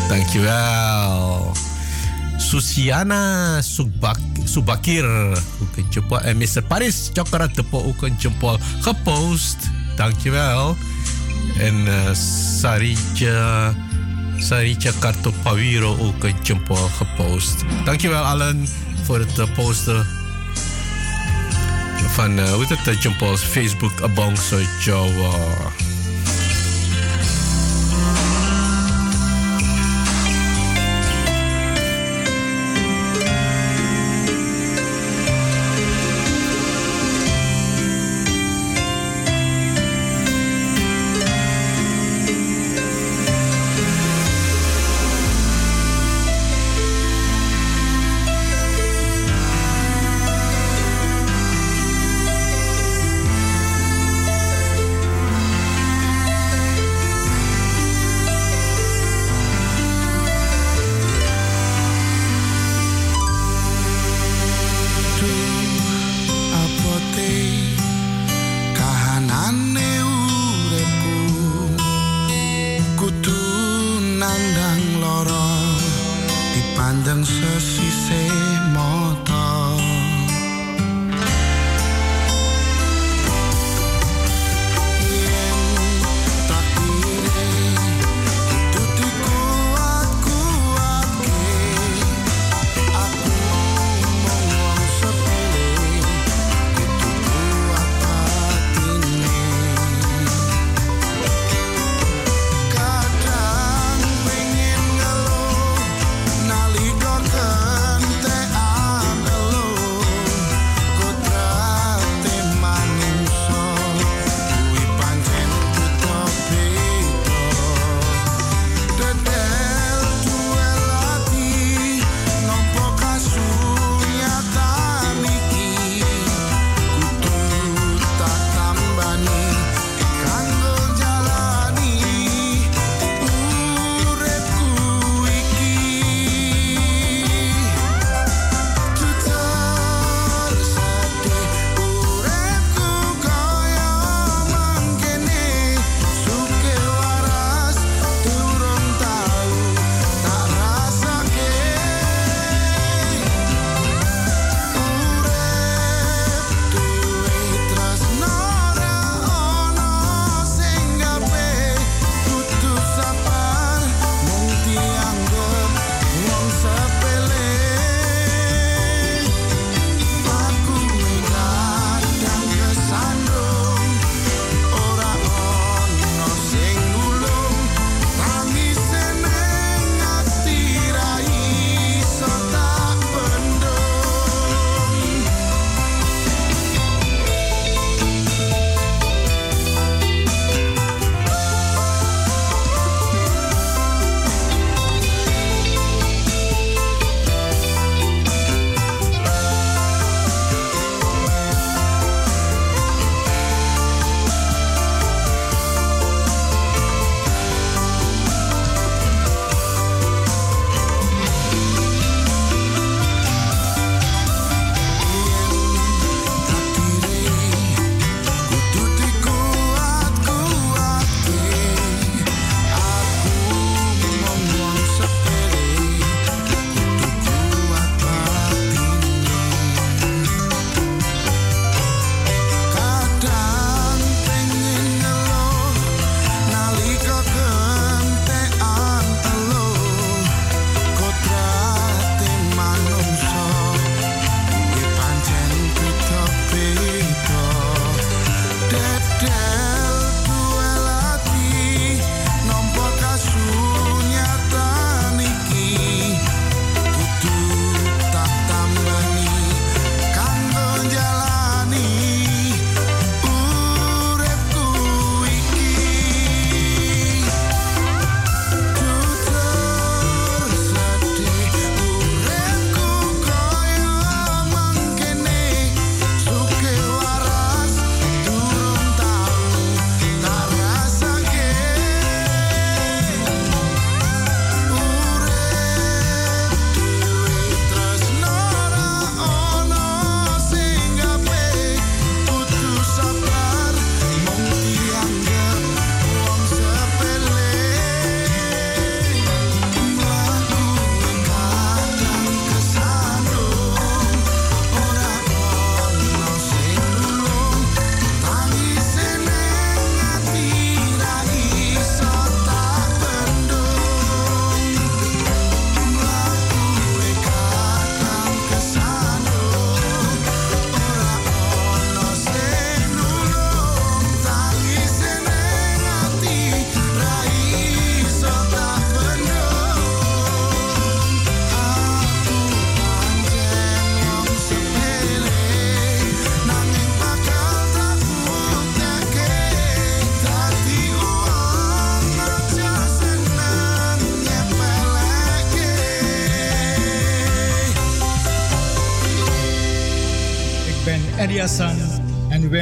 Dankjewel. Susiana Subak, Subakir, ook een tjumpol. En Mr. Paris Chokrat Tepo, ook een tjumpol. Gepost, dankjewel. En uh, Sarija... Saricha Karto Pawiro ook een jumpo gepost. Dankjewel allen voor het uh, posten van uh, hoe heet het, jumpo's Facebook Abongso Jawa.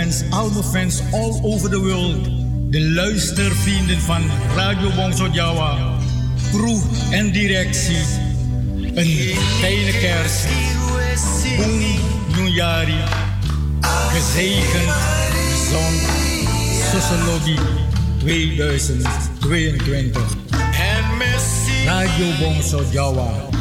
Wens al mijn fans all over the world, de luistervrienden van Radio Bongso Java, crew en directie, een fijne kerst. Boem Nyari, gezegend, gezond, Sociologie 2022. Radio Bongso Java.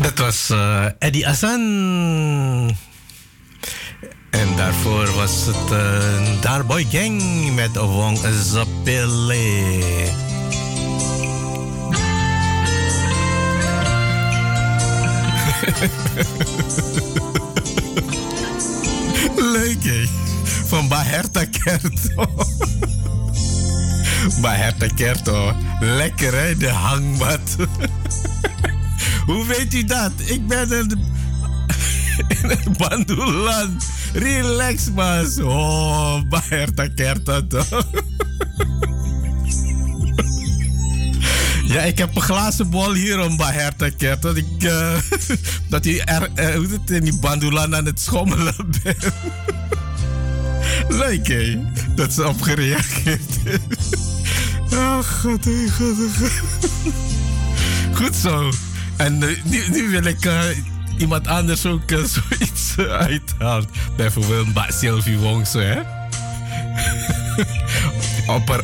Dat was eh, Eddie Azan. En daarvoor was het uh, Darboy Gang met Wong Zapille. Leuk hè? Van Baherta Kerto. Baherta Kerto. Lekker hè, de hangmat. Hoe weet u dat? Ik ben in een bandoelan. Relax, man. Oh, Baherta Kerto toch? Ja, ik heb een glazen bol hier om Baherta Kert. Dat ik eh, dat hij er, eh, hoe het, in die bandoelan aan het schommelen bent. Leuk hè? Dat ze op gereageerd. Ach, god, god. Goed zo. En eh, nu, wil ik eh, iemand anders ook eh, zoiets uithalen. Bijvoorbeeld Mbak Sylvie Wongso, hè? op,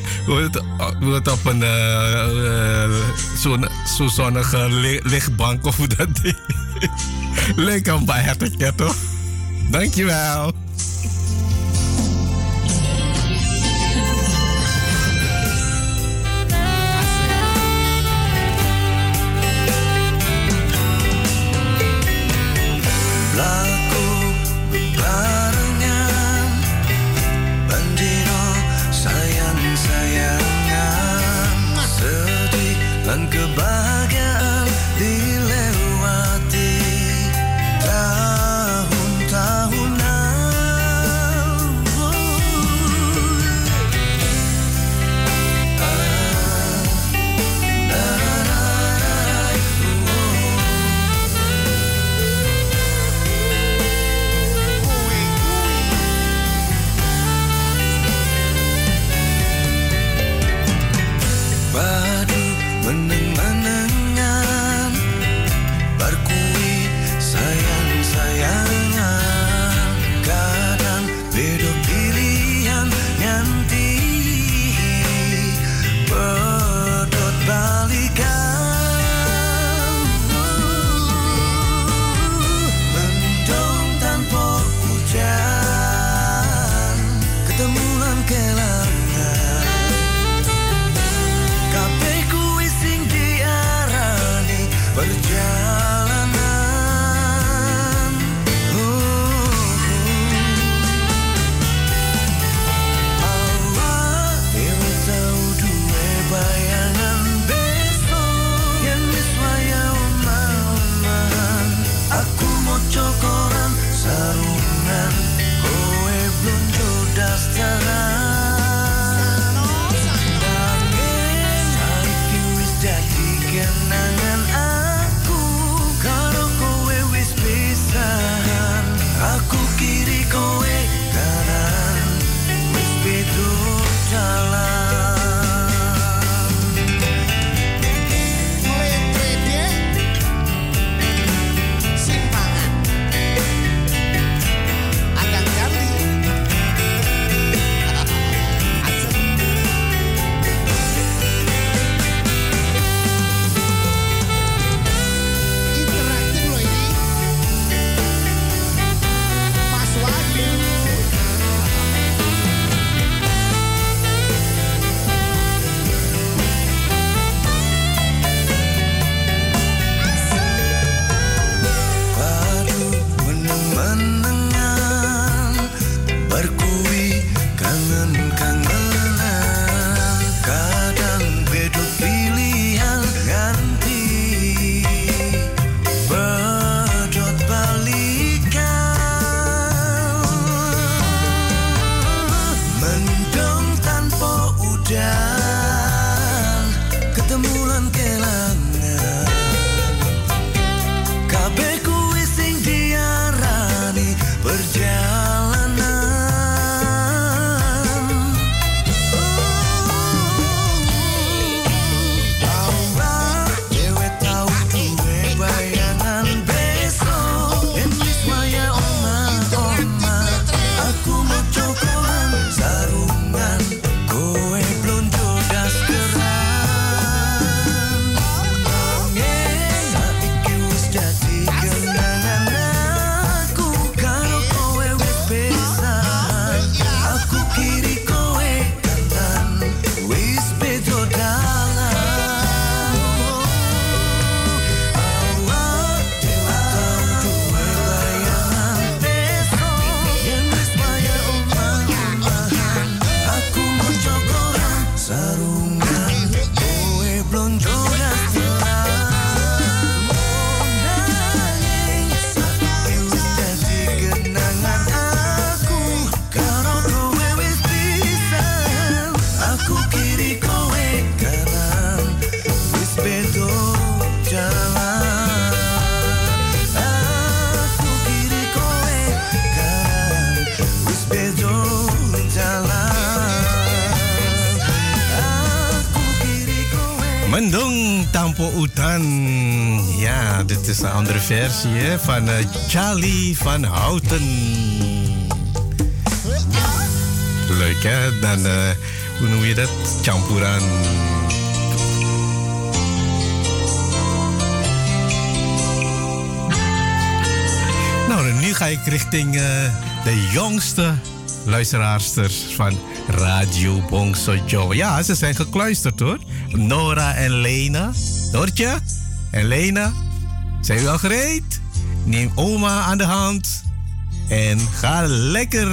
het op een uh, zo'n zo zonnige li lichtbank of hoe dat ding Leuk aan bij toch? Dankjewel. Utan. Ja, dit is een andere versie hè, van eh, Charlie van Houten. Leuk hè? Dan, eh, hoe noem je dat? Campuran. Nou, nu ga ik richting eh, de jongste luisteraarsters van Radio Bongso Joe. Ja, ze zijn gekluisterd hoor. Nora en Lena. Noortje en Lena, zijn jullie al gereed? Neem oma aan de hand en ga lekker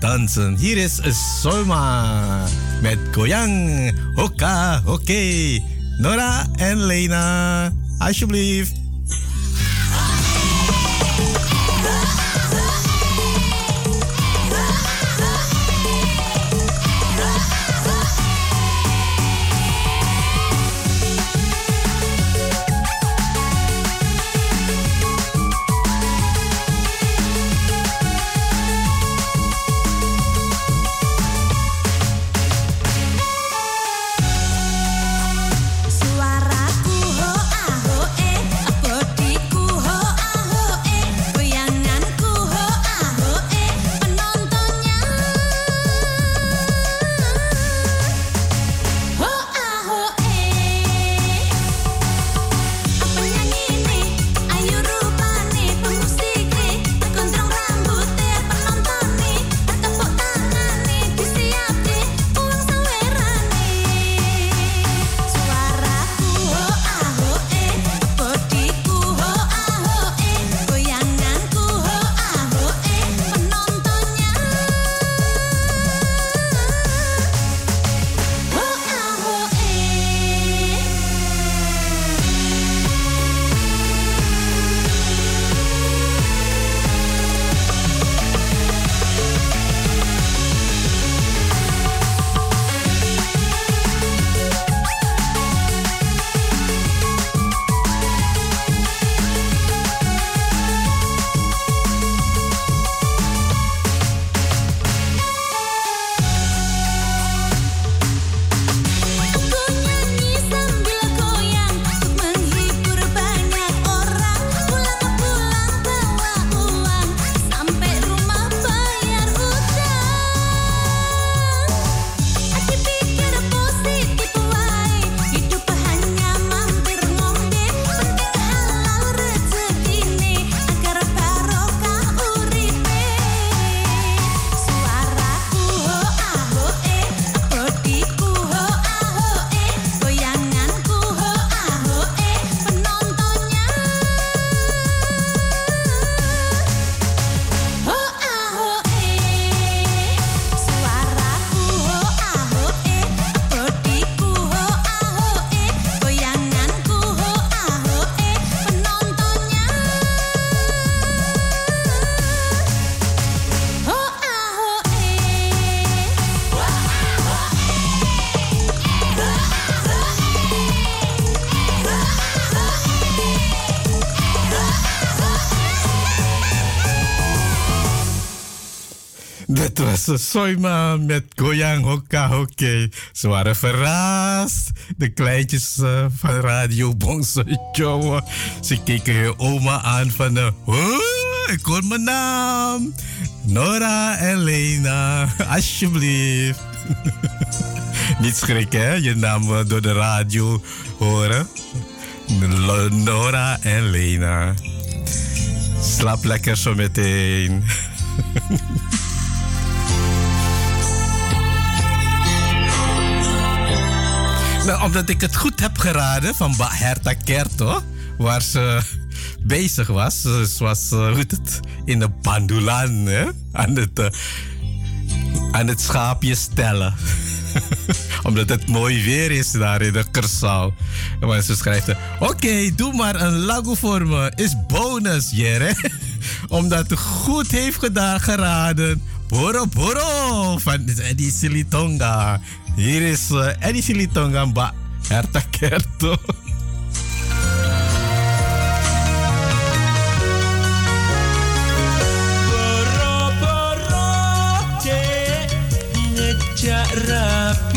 dansen. Hier is Solma met Goyang. Hoka, oké. Nora en Lena, alsjeblieft. Een Soima met Goyang Hoka Hoke. Ze waren verrast. De kleintjes eh, van Radio Bongso Joe. Ze keken hun oma aan van... Uh, ik hoor mijn naam. Nora en Lena. Alsjeblieft. Niet schrikken, hè? Je naam eh, door de radio horen. Nora en Lena. Slaap lekker zo meteen. omdat ik het goed heb geraden van Herta Kerto, waar ze bezig was. Ze was eh, het, in de bandulan, hè? Aan, het, eh, aan het schaapje stellen. omdat het mooi weer is daar in de Kersau. Maar ze schrijft, oké, doe maar een lago voor me. Is bonus, Jere. omdat het goed heeft gedaan, geraden. Boro Boro van Eddie Silitonga. Hier is uh, Eddie Silitonga, Ba Herta Kerto. Boro-boro dek ngejak rapi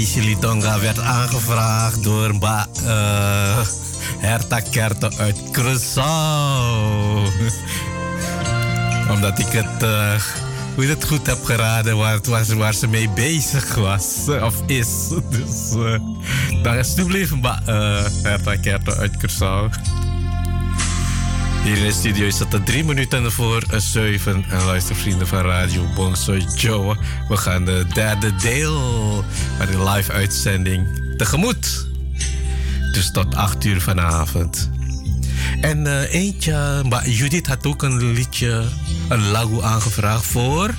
Eddie Silitonga werd aangevraagd door Mba eh Herta uit Curaçao. Omdat ik het, eh, het goed heb geraden waar, het was, ze mee bezig was eh, of is. Dus dan alsjeblieft Mba eh Herta Kerto uit Curaçao. Hier in de studio is het drie minuten voor zeven. En luistervrienden van Radio Bongso Joe. We gaan de derde deel van de live uitzending tegemoet. Dus tot acht uur vanavond. En eh, eentje, maar Judith had ook een liedje, een lagu aangevraagd voor,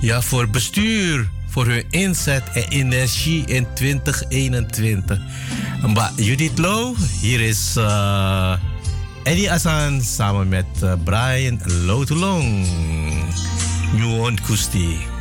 ja, voor bestuur. Voor hun inzet en energie in 2021. Maar Judith Low, hier is eh, Eddie Asan samen met eh, Brian Lotulong. Nuon Kusti.